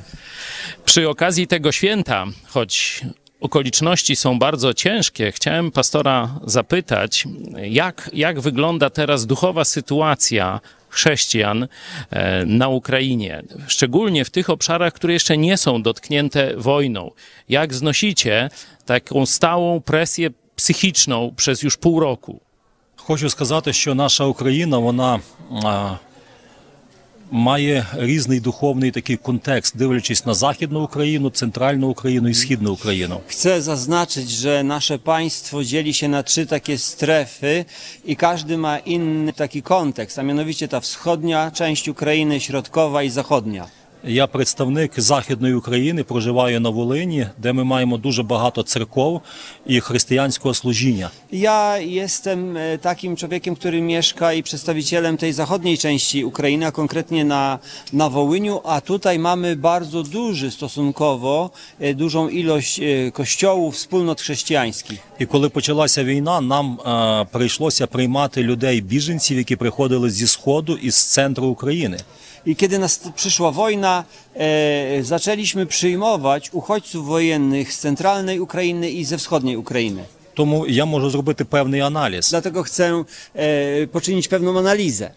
Przy okazji tego święta, choć okoliczności są bardzo ciężkie, chciałem pastora zapytać, jak, jak wygląda teraz duchowa sytuacja chrześcijan e, na Ukrainie, szczególnie w tych obszarach, które jeszcze nie są dotknięte wojną. Jak znosicie taką stałą presję psychiczną przez już pół roku? Хочу сказати, що наша Україна вона а, має різний духовний такий контекст, дивлячись на Західну Україну, центральну Україну і Східну Україну. Chcę zaznaczyć, że nasze państwo dzieli się na trzy takie strefy i każdy ma inny taki kontekst, a mianowicie ta wschodnia część Ukrainy, środkowa i zachodnia. Я представник Західної України, проживаю на Волині, де ми маємо дуже багато церков і християнського служіння. Ja jestem e, takim człowiekiem, który mieszka i przedstawicielem tej zachodniej części Ukrainy, a konkretnie na, na Wołyniu, a tutaj mamy bardzo duży stosunkowo, e, dużą ilość e, kościołów, wspólnot chrześcijańskich. І коли почалася війна, нам е, прийшлося приймати людей біженців, які приходили зі сходу і з центру України. I kiedy nas przyszła wojna, e, zaczęliśmy przyjmować uchodźców wojennych z centralnej Ukrainy i ze wschodniej Ukrainy. Тому я можу зробити певний аналіз. Dlatego chcę e, poczynić pewną analizę.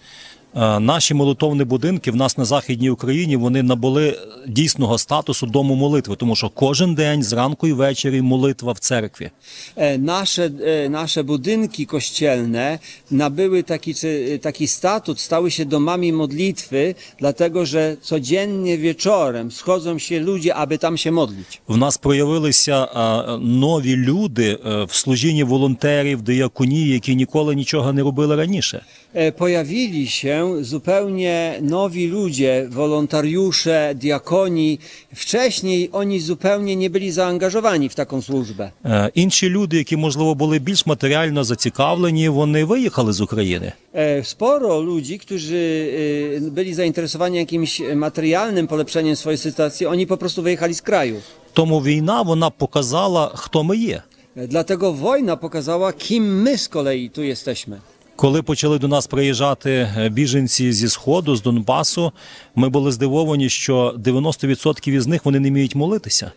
Е, наші молитовні будинки в нас на західній Україні вони набули дійсного статусу дому молитви, тому що кожен день зранку і ввечері молитва в церкві. Наше наші будинки кощельне набили такий, такий статус, стали ще домами молитви, тому що щоденно вечором ще люди, аби там ще молити. В нас проявилися е, нові люди е, в служінні волонтерів, дияконії, які ніколи нічого не робили раніше. Появилися się zupełnie nowi ludzie, wolontariusze, diakoni. Wcześniej oni zupełnie nie byli zaangażowani w taką służbę. Е, Інші люди, які можливо були більш матеріально зацікавлені, вони виїхали з України. E, Sporo ludzi, którzy e, byli zainteresowani jakimś materialnym polepszeniem swojej sytuacji, oni po prostu wyjechali z kraju. Тому війна вона показала, хто ми є. E, Dlatego wojna pokazała, kim my z kolei tu jesteśmy. Коли почали до нас приїжджати е, біженці зі сходу, з Донбасу, ми були здивовані, що 90% із них вони не вміють молитися.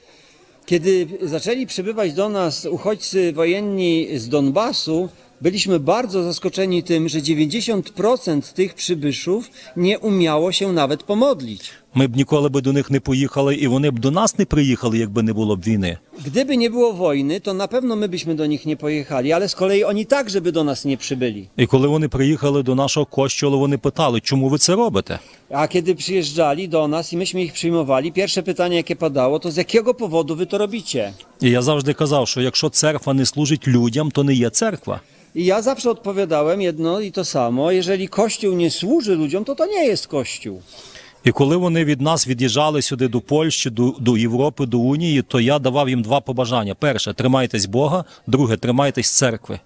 Kiedy zaczęli przybywać do nas uchodźcy wojenni z Donbasu, byliśmy bardzo zaskoczeni tym, że 90% tych przybyszów nie umiało się nawet pomodlić. Ми б ніколи би до них не поїхали, і вони б до нас не приїхали, якби не було б війни. Gdyby nie było wojny, to na pewno my byśmy do nich nie pojechali, ale z kolei oni także by do nas nie przybyli. І коли вони приїхали до нашого костюлу, вони питали, чому ви це робите? A kiedy przyjeżdżali do nas i myśmy ich przyjmowali, pierwsze pytanie, jakie padało, to z jakiego powodu wy to robicie? І я завжди казав, що якщо церква не служить людям, то не є церква. I ja zawsze odpowiadałem jedno i to samo. Jeżeli Kościół nie służy ludziom, to to nie jest Kościół. І коли вони від нас від'їжджали сюди до Польщі, до, до Європи, до Унії, то я давав їм два побажання: перше, тримайтесь Бога, друге, тримайтесь церкви.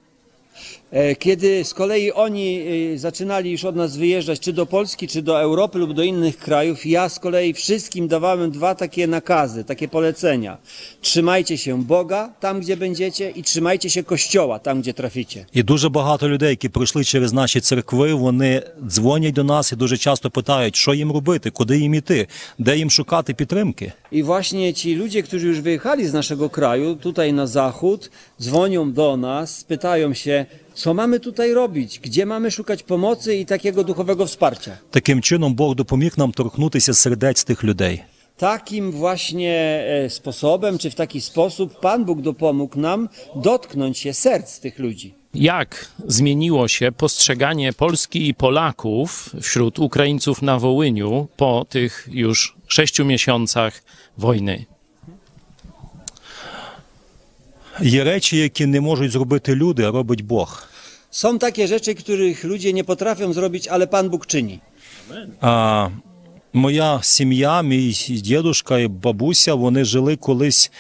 E, Kiedy z kolei oni e, zaczynali już od nas wyjeżdżać, czy do Polski, czy do Europy lub do innych krajów, ja z kolei wszystkim dawałem dwa takie nakazy, takie polecenia. Trzymajcie się Boga tam, gdzie będziecie i trzymajcie się Kościoła tam, gdzie traficie. І дуже багато людей, які пройшли через наші церкви, вони дзвонять до нас і дуже часто питають, що їм робити, куди їм іти, де їм шукати підтримки. I właśnie ci ludzie, którzy już wyjechali z naszego kraju, tutaj na zachód, dzwonią do nas, pytają się, co mamy tutaj robić, gdzie mamy szukać pomocy i takiego duchowego wsparcia. Таким чином Бог допоміг нам торкнутися сердець тих людей. Takim właśnie e, sposobem, czy w taki sposób Pan Bóg dopomógł nam dotknąć się serc tych ludzi. Jak zmieniło się postrzeganie Polski i Polaków wśród Ukraińców na Wołyniu po tych już sześciu miesiącach wojny? Є речі, які не можуть зробити люди, а робить Бог. Są takie rzeczy, których ludzie nie potrafią zrobić, ale Pan Bóg czyni. А, моя сім'я, мій дідушка і бабуся, вони жили колись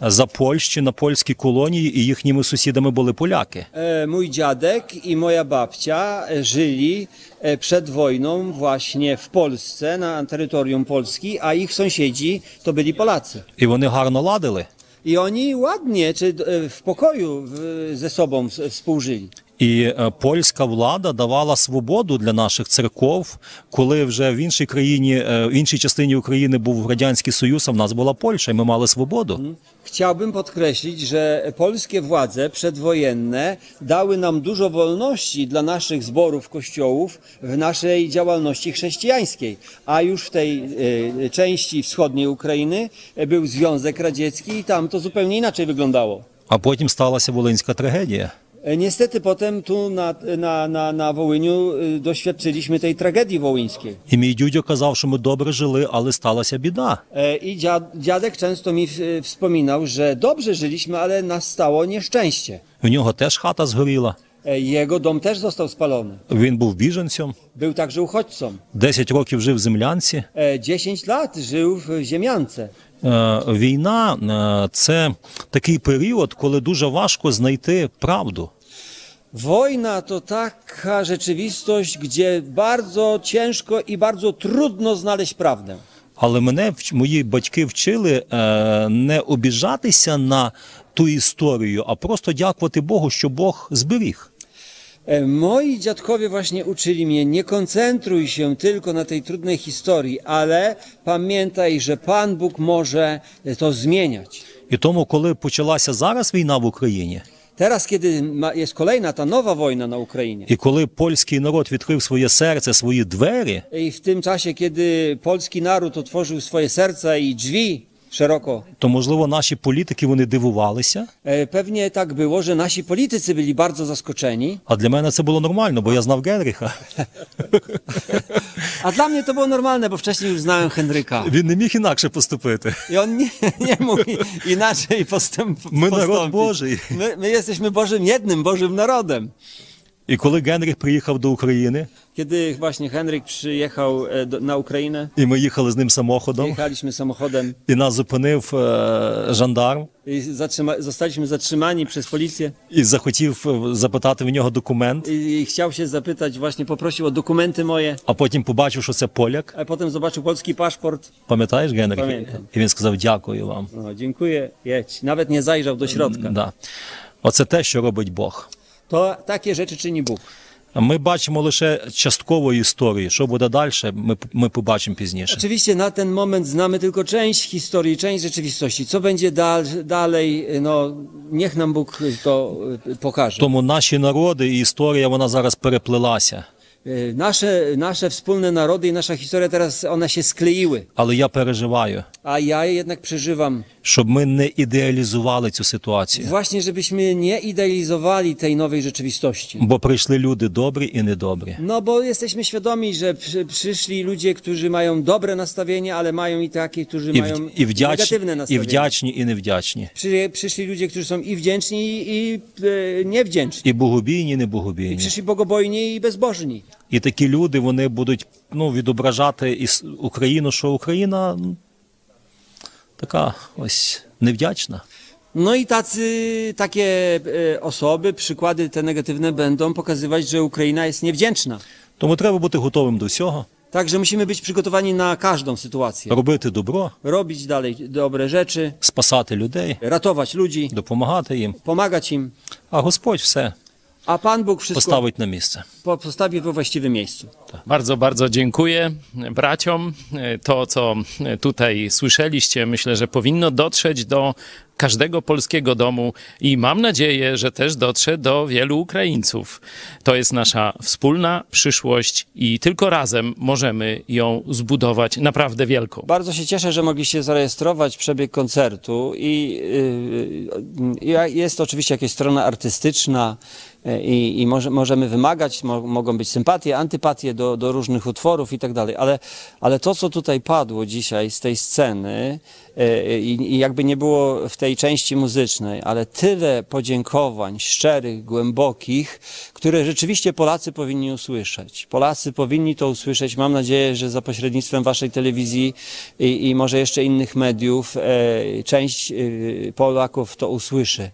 за Польщі на польській колонії, і їхніми сусідами були поляки. E, Mój dziadek i moja babcia e, żyli e, przed wojną właśnie w Polsce, na terytorium Polski, a ich sąsiedzi to byli Polacy. І вони гарно ладили. I oni ładnie, czy e, w pokoju w- ze sobą s- współżyli. І е, польська влада давала свободу для наших церков, коли вже в іншій країні, е, в іншій частині України був радянський союз, а в нас була Польща, і ми мали свободу. Chciałbym podkreślić, że polskie władze przedwojenne dały nam dużo wolności dla naszych zborów kościołów w naszej działalności chrześcijańskiej, a już w tej e, części wschodniej Ukrainy e, był Związek Radziecki i tam to zupełnie inaczej wyglądało. А потім сталася волинська трагедія. E, Niestety potem tu na, na, na, na Wołyniu e, doświadczyliśmy tej tragedii wołyńskiej. І мій дідьо казав, що ми добре жили, але сталася біда. E, I dziad, dziadek często mi e, wspominał, że dobrze żyliśmy, ale nas stało nieszczęście. В нього теж хата згоріла. E, Jego dom też został spalony. Він був біженцем, Był także uchodźcą. 10 років жив в землянці. E, 10 lat żył w ziemiance. Е, Війна е, це такий період, коли дуже важко знайти правду. Wojna to taka rzeczywistość, gdzie bardzo ciężko i bardzo trudno znaleźć prawdę. Але мене вч- мої батьки вчили е, не обіжатися на ту історію, а просто дякувати Богу, що Бог зберіг. E, Moi dziadkowie właśnie uczyli mnie, nie koncentruj się tylko na tej trudnej historii, ale pamiętaj, że Pan Bóg może e, to zmieniać. І тому, коли почалася зараз війна в Україні, Teraz, kiedy jest kolejna ta nowa wojna na Ukrainie, і коли польський народ відкрив своє серце, свої двері, i w tym czasie, kiedy polski naród otworzył swoje serca i drzwi szeroko, то можливо наші політики вони дивувалися. e, pewnie tak było, że nasi politycy byli bardzo zaskoczeni. А для мене це було нормально, бо я знав Генріха. A dla mnie to było normalne, bo wcześniej już znałem Henryka. Він не міг інакше поступити. I on nie, nie mógł inaczej postęp, My postąpić. Boży. My, my jesteśmy Bożym, jednym Bożym narodem. І коли Генріх приїхав до України, Kiedy właśnie Henryk przyjechał e, do, na Ukrainę, і ми їхали з ним самоходом, jechaliśmy samochodem і нас зупинив е, жандарм i zatrzyma, zostaliśmy zatrzymani przez policję і захотів е, запитати в нього документ, i, i chciał się zapytać, właśnie poprosił o dokumenty moje, а потім побачив, що це поляк. a potem zobaczył polski paszport. Пам'ятаєш, Генріх? Пам'ятаю. І він сказав: дякую вам. No, dziękuję, jedź. Nawet nie zajrzał do środka. Да. Оце те, що робить Бог. To takie rzeczy czyni Bóg. Ми бачимо лише часткову історію. Що буде далі, ми, ми побачимо пізніше. Oczywiście na ten moment znamy tylko część historii, część rzeczywistości. Co będzie dal, dalej, no niech nam Bóg to y, pokaże. Тому наші народи і історія вона зараз переплилася. Nasze, nasze wspólne narody i nasza historia teraz, one się skleiły. Але я переживаю, A ja jednak przeżywam щоб ми не ідеалізували цю ситуацію. właśnie, żebyśmy nie idealizowali tej nowej rzeczywistości. Бо прийшли люди добрі і недобрі. No bo jesteśmy świadomi, że przy, przyszli ludzie, którzy mają dobre nastawienie, ale mają i takie, którzy І, mają в- і, вдячні, negatywne і nastawienie. вдячні, і невдячні. Przy, przyszli ludzie, którzy są i wdzięczni, i, i e, niewdzięczni. І богобійні, і небогобійні. Przyszli bogobojni i bezbożni. І такі люди вони будуть ну, відображати іс- Україну, що Україна така ось невдячна. No i tacy, takie e, osoby, przykłady te negatywne będą pokazywać, że Ukraina jest niewdzięczna. Тому треба бути готовим до всього, Także musimy być przygotowani na każdą sytuację. робити добро, Robić dalej dobre rzeczy, спасати людей, ratować ludzi, допомагати їм. pomagać im, А Господь все A Pan Bóg wszystko postawić na miejsce. Postawi we właściwym miejscu. Tak. Bardzo, bardzo dziękuję braciom. To, co tutaj słyszeliście, myślę, że powinno dotrzeć do każdego polskiego domu i mam nadzieję, że też dotrze do wielu Ukraińców. To jest nasza wspólna przyszłość i tylko razem możemy ją zbudować naprawdę wielką. Bardzo się cieszę, że mogliście zarejestrować przebieg koncertu i yy, yy, jest oczywiście jakaś strona artystyczna, i, i może, możemy wymagać, mo, mogą być sympatie, antypatie do, do różnych utworów i tak dalej, ale, ale to, co tutaj padło dzisiaj z tej sceny yy, i, i jakby nie było w tej części muzycznej, ale tyle podziękowań szczerych, głębokich, które rzeczywiście Polacy powinni usłyszeć. Polacy powinni to usłyszeć. Mam nadzieję, że za pośrednictwem waszej telewizji i, i może jeszcze innych mediów e, część e, Polaków to usłyszy.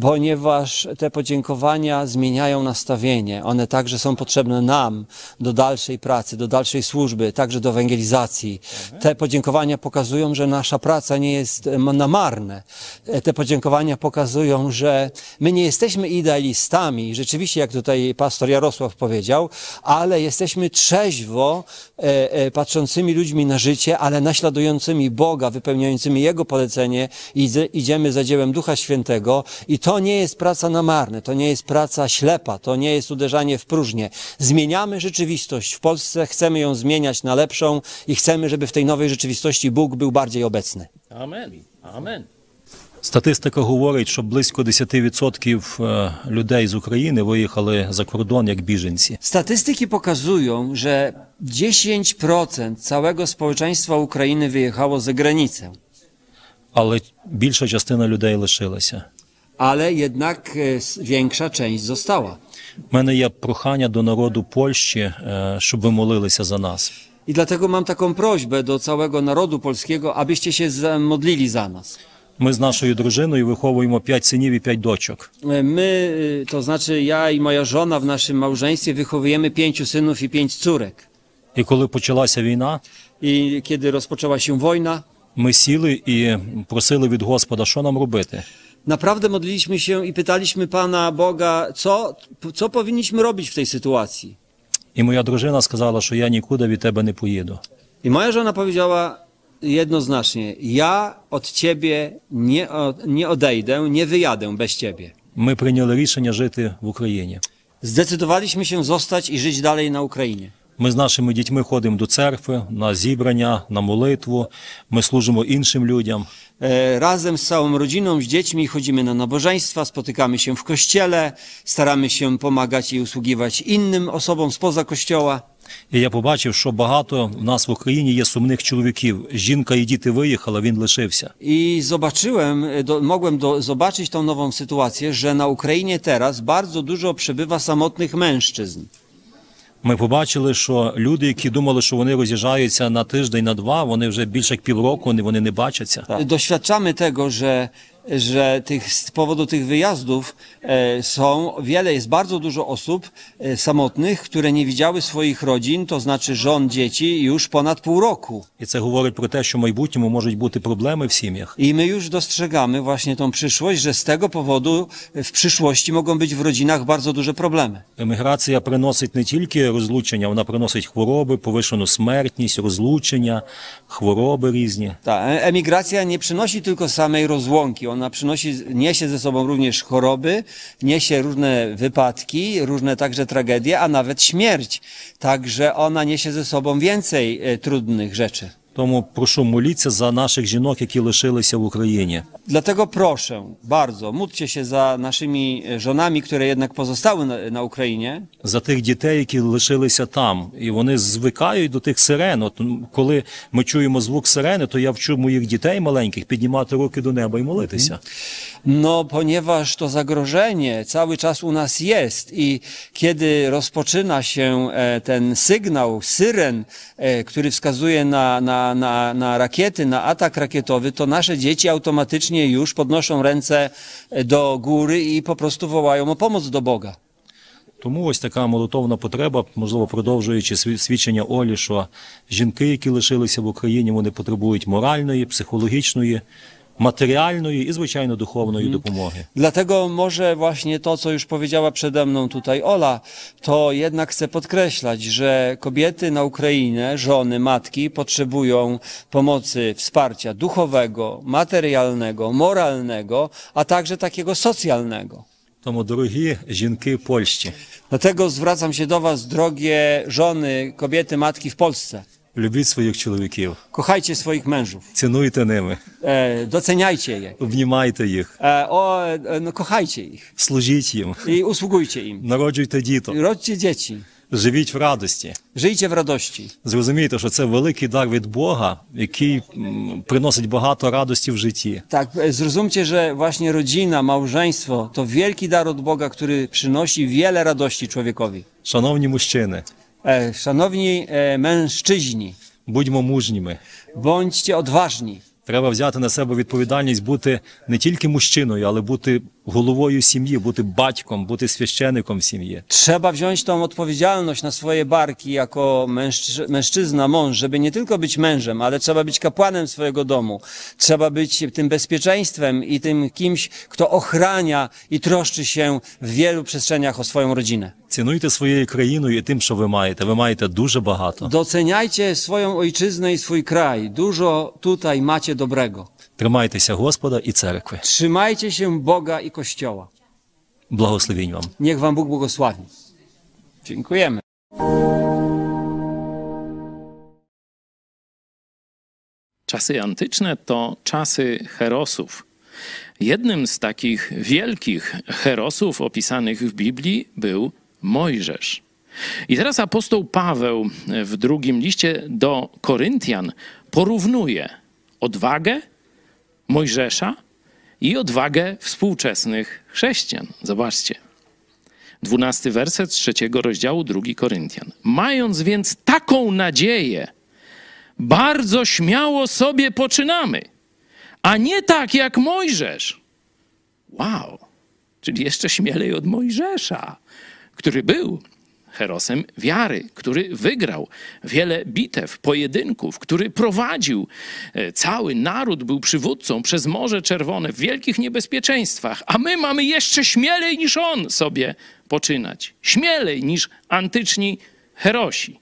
Ponieważ te podziękowania zmieniają nastawienie. One także są potrzebne nam do dalszej pracy, do dalszej służby, także do ewangelizacji. Te podziękowania pokazują, że nasza praca nie jest em, na marne. E, Te podziękowania pokazują, że my nie jesteśmy idealistami, rzeczywiście, jak tutaj pastor Jarosław powiedział, ale jesteśmy trzeźwo e, e, patrzącymi ludźmi na życie, ale naśladującymi Boga, wypełniającymi Jego polecenie idziemy za dziełem Ducha Świętego i to nie jest praca na marne, to nie jest praca ślepa, to nie jest uderzanie w próżnię. Zmieniamy rzeczywistość. W Polsce chcemy ją zmieniać na lepszą i chcemy, żeby w tej nowej rzeczywistości Bóg był bardziej obecny. Amen. Amen. Статистика говорить, що близько 10% е, людей з України виїхали за кордон як біженці. Statystyki pokazują, że 10% całego społeczeństwa Ukrainy wyjechało za granicę, Але більша частина людей лишилася. ale jednak e, s- większa część została. У мене є прохання до народу Польщі, е, щоб ви молилися за нас. I dlatego mam taką prośbę do całego narodu polskiego, abyście się za- modlili za nas. Ми з нашою дружиною виховуємо 5 синів і 5 дочок. E, My, e, to znaczy ja i moja żona w naszym małżeństwie wychowujemy pięciu synów i pięć córek. І коли почалася війна, I kiedy rozpoczęła się wojna, ми сіли і просили від Господа, що нам робити. naprawdę modliliśmy się i pytaliśmy Pana Boga, co, co powinniśmy robić w tej sytuacji. І моя дружина сказала, що я нікуди від тебе не поїду. I moja żona powiedziała jednoznacznie: Ja od ciebie nie, o- nie odejdę, nie wyjadę bez ciebie. Ми прийняли рішення жити в Україні. Zdecydowaliśmy się zostać i żyć dalej na Ukrainie. Ми з нашими дітьми ходимо до церкви, на зібрання, на молитву. Ми служимо іншим людям. E, Razem z całą rodziną, z dziećmi chodzimy na nabożeństwa, spotykamy się w kościele, staramy się pomagać i usługiwać innym osobom spoza kościoła. І я побачив, що багато в нас в Україні є сумних чоловіків. Жінка і діти виїхали, він лишився. I zobaczyłem, e, do, mogłem do, zobaczyć tą nową sytuację, że na Ukrainie teraz bardzo dużo przybywa samotnych mężczyzn. Ми побачили, що люди, які думали, що вони роз'їжджаються на тиждень, на два, вони вже більше як півроку вони, не бачаться. Doświadczamy того, że, że tych, z powodu tych wyjazdów e, są wiele, jest bardzo dużo osób e, samotnych, które nie widziały swoich rodzin, to znaczy żon, dzieci już ponad pół roku. І це говорить про те, що в майбутньому можуть бути проблеми в сім'ях. I my już dostrzegamy właśnie tą przyszłość, że z tego powodu w przyszłości mogą być w rodzinach bardzo duże problemy. Еміграція приносить не тільки розлучення, вона приносить хвороби, повишену смертність, розлучення, хвороби різні. Ta e- emigracja nie przynosi tylko samej rozłąki, ona przynosi, niesie ze sobą również choroby, niesie różne wypadki, różne także tragedie, a nawet śmierć. Także ona niesie ze sobą więcej e, trudnych rzeczy. Тому прошу моліться за наших жінок, які лишилися в Україні. Dlatego proszę bardzo, módlcie się za naszymi e, żonami, które jednak pozostały na, na Ukrainie, За тих дітей, які лишилися там, і вони звикають до тих сирен. От коли ми чуємо звук сирени, то я вчу моїх дітей маленьких піднімати руки до неба і молитися. No, ponieważ to zagrożenie cały czas u nas jest i kiedy rozpoczyna się e, ten sygnał, syren, e, który wskazuje na, na na, na, na rakiety, na atak rakietowy, to nasze dzieci automatycznie już podnoszą ręce do góry i po prostu wołają o pomoc do Boga. Тому ось така молитовна потреба, можливо, продовжуючи сві- свідчення Олі, що жінки, які лишилися в Україні, вони потребують моральної, психологічної, матеріальної і, звичайно, духовної допомоги. Dlatego może właśnie to, co już powiedziała przede mną tutaj Ola, to jednak chcę podkreślać, że kobiety na Ukrainie, żony, matki potrzebują pomocy, wsparcia duchowego, materialnego, moralnego, a także takiego socjalnego. Тому, дорогі жінки Польщі, Dlatego zwracam się do Was, drogie żony, kobiety, matki w Polsce. Любіть своїх чоловіків, кохайте своїх менжів, цінуйте ними, е, доціняйте їх, обнімайте їх, е, о, е, ну, кохайте їх, служіть їм і услугуйте їм, народжуйте діток, народжуйте діти. Живіть в радості, Живіть в радості. Зрозумійте, що це великий дар від Бога, який приносить багато радості в житті. Так е, зрозумійте, що власне родина, małżeństwo – то великий дар від Бога, який приносить wiele радості чоловікові. Шановні мужчини. E, szanowni e, будьмо мужніми. bądźcie одважні. Треба взяти на себе відповідальність бути не тільки мужчиною, але бути головою сім'ї, бути батьком, бути священником в сім'ї. Trzeba wziąć tą odpowiedzialność na swoje barki jako mężczy- mężczyzna, mąż, żeby nie tylko być mężem, ale trzeba być kapłanem swojego domu. Trzeba być tym bezpieczeństwem i tym kimś, kto ochrania i troszczy się w wielu przestrzeniach o swoją rodzinę. Цінуйте своєю країною і тим, що ви маєте. Ви маєте дуже багато. Doceniajcie swoją ojczyznę i swój kraj. Dużo tutaj macie dobrego. Тримайтеся Господа і церкви. Trzymajcie się Boga i Kościoła. Благословінь вам. Niech Wam Bóg błogosławi. Dziękujemy. Czasy antyczne to czasy herosów. Jednym z takich wielkich herosów opisanych w Biblii był Mojżesz. I teraz apostoł Paweł w drugim liście do Koryntian porównuje odwagę Mojżesza i odwagę współczesnych chrześcijan. Zobaczcie. Dwunasty werset trzeciego rozdziału drugi Koryntian. Mając więc taką nadzieję, bardzo śmiało sobie poczynamy, a nie tak jak Mojżesz. Wow, czyli jeszcze śmielej od Mojżesza, który był herosem wiary, który wygrał wiele bitew, pojedynków, który prowadził e, cały naród, był przywódcą przez Morze Czerwone w wielkich niebezpieczeństwach, a my mamy jeszcze śmielej niż on sobie poczynać. Śmielej niż antyczni herosi.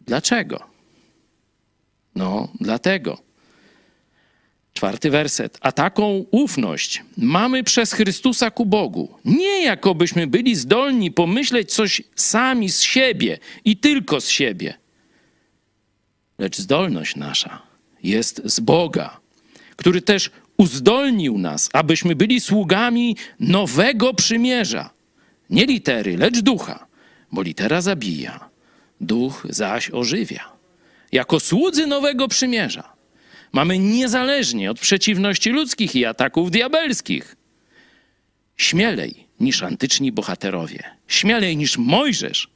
Dlaczego? No, dlatego. Czwarty werset. A taką ufność mamy przez Chrystusa ku Bogu. Nie jakobyśmy byli zdolni pomyśleć coś sami z siebie i tylko z siebie. Lecz zdolność nasza jest z Boga, który też uzdolnił nas, abyśmy byli sługami nowego przymierza. Nie litery, lecz ducha, bo litera zabija, duch zaś ożywia. Jako słudzy nowego przymierza mamy niezależnie od przeciwności ludzkich i ataków diabelskich. Śmielej niż antyczni bohaterowie, śmielej niż Mojżesz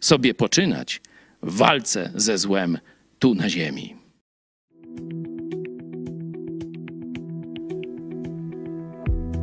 sobie poczynać w walce ze złem tu na ziemi.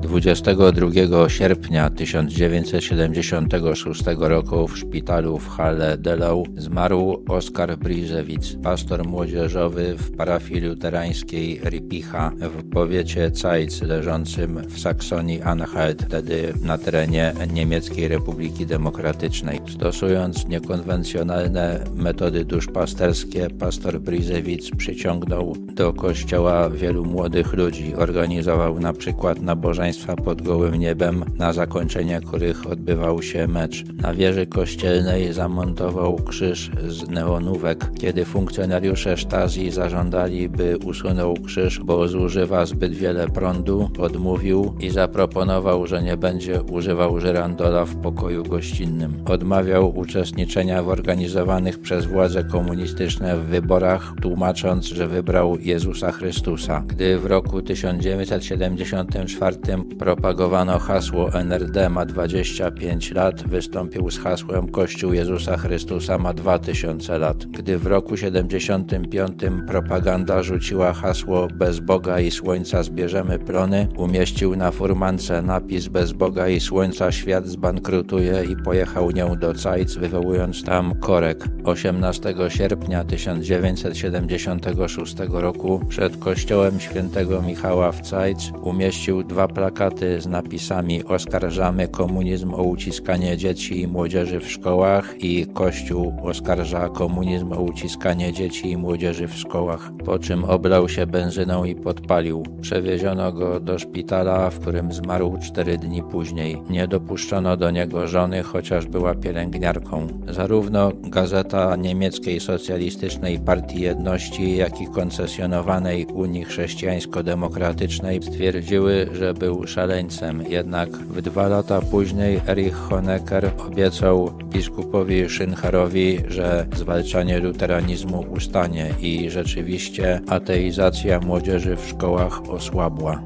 22 sierpnia 1976 roku w szpitalu w Halle Delau zmarł Oskar Brizewicz, pastor młodzieżowy w parafii luterańskiej Ripicha w powiecie Zeitz leżącym w Saksonii Anhalt, wtedy na terenie Niemieckiej Republiki Demokratycznej. Stosując niekonwencjonalne metody duszpasterskie, pastor Brizewicz przyciągnął do kościoła wielu młodych ludzi. Organizował na przykład nabożeństwa pod gołym niebem, na zakończenie których odbywał się mecz. Na wieży kościelnej zamontował krzyż z neonówek. Kiedy funkcjonariusze Stasi zażądali, by usunął krzyż, bo zużywa zbyt wiele prądu, odmówił i zaproponował, że nie będzie używał żyrandola w pokoju gościnnym. Odmawiał uczestniczenia w organizowanych przez władze komunistyczne wyborach, tłumacząc, że wybrał Jezusa Chrystusa. Gdy w roku 1974 Propagowano hasło NRD ma 25 lat, wystąpił z hasłem Kościół Jezusa Chrystusa ma 2000 lat. Gdy w roku 75 propaganda rzuciła hasło Bez Boga i Słońca zbierzemy plony, umieścił na furmance napis Bez Boga i Słońca świat zbankrutuje i pojechał nią do Cajc, wywołując tam korek. 18 sierpnia 1976 roku przed kościołem świętego Michała w Cajc umieścił dwa plakaty z napisami Oskarżamy komunizm o uciskanie dzieci i młodzieży w szkołach i Kościół oskarża komunizm o uciskanie dzieci i młodzieży w szkołach, po czym oblał się benzyną i podpalił. Przewieziono go do szpitala, w którym zmarł cztery dni później. Nie dopuszczono do niego żony, chociaż była pielęgniarką. Zarówno gazeta niemieckiej socjalistycznej Partii Jedności, jak i koncesjonowanej Unii Chrześcijańsko-Demokratycznej stwierdziły, że był szaleńcem. Jednak w dwa lata później Erich Honecker obiecał biskupowi Szyncharowi, że zwalczanie luteranizmu ustanie i rzeczywiście ateizacja młodzieży w szkołach osłabła.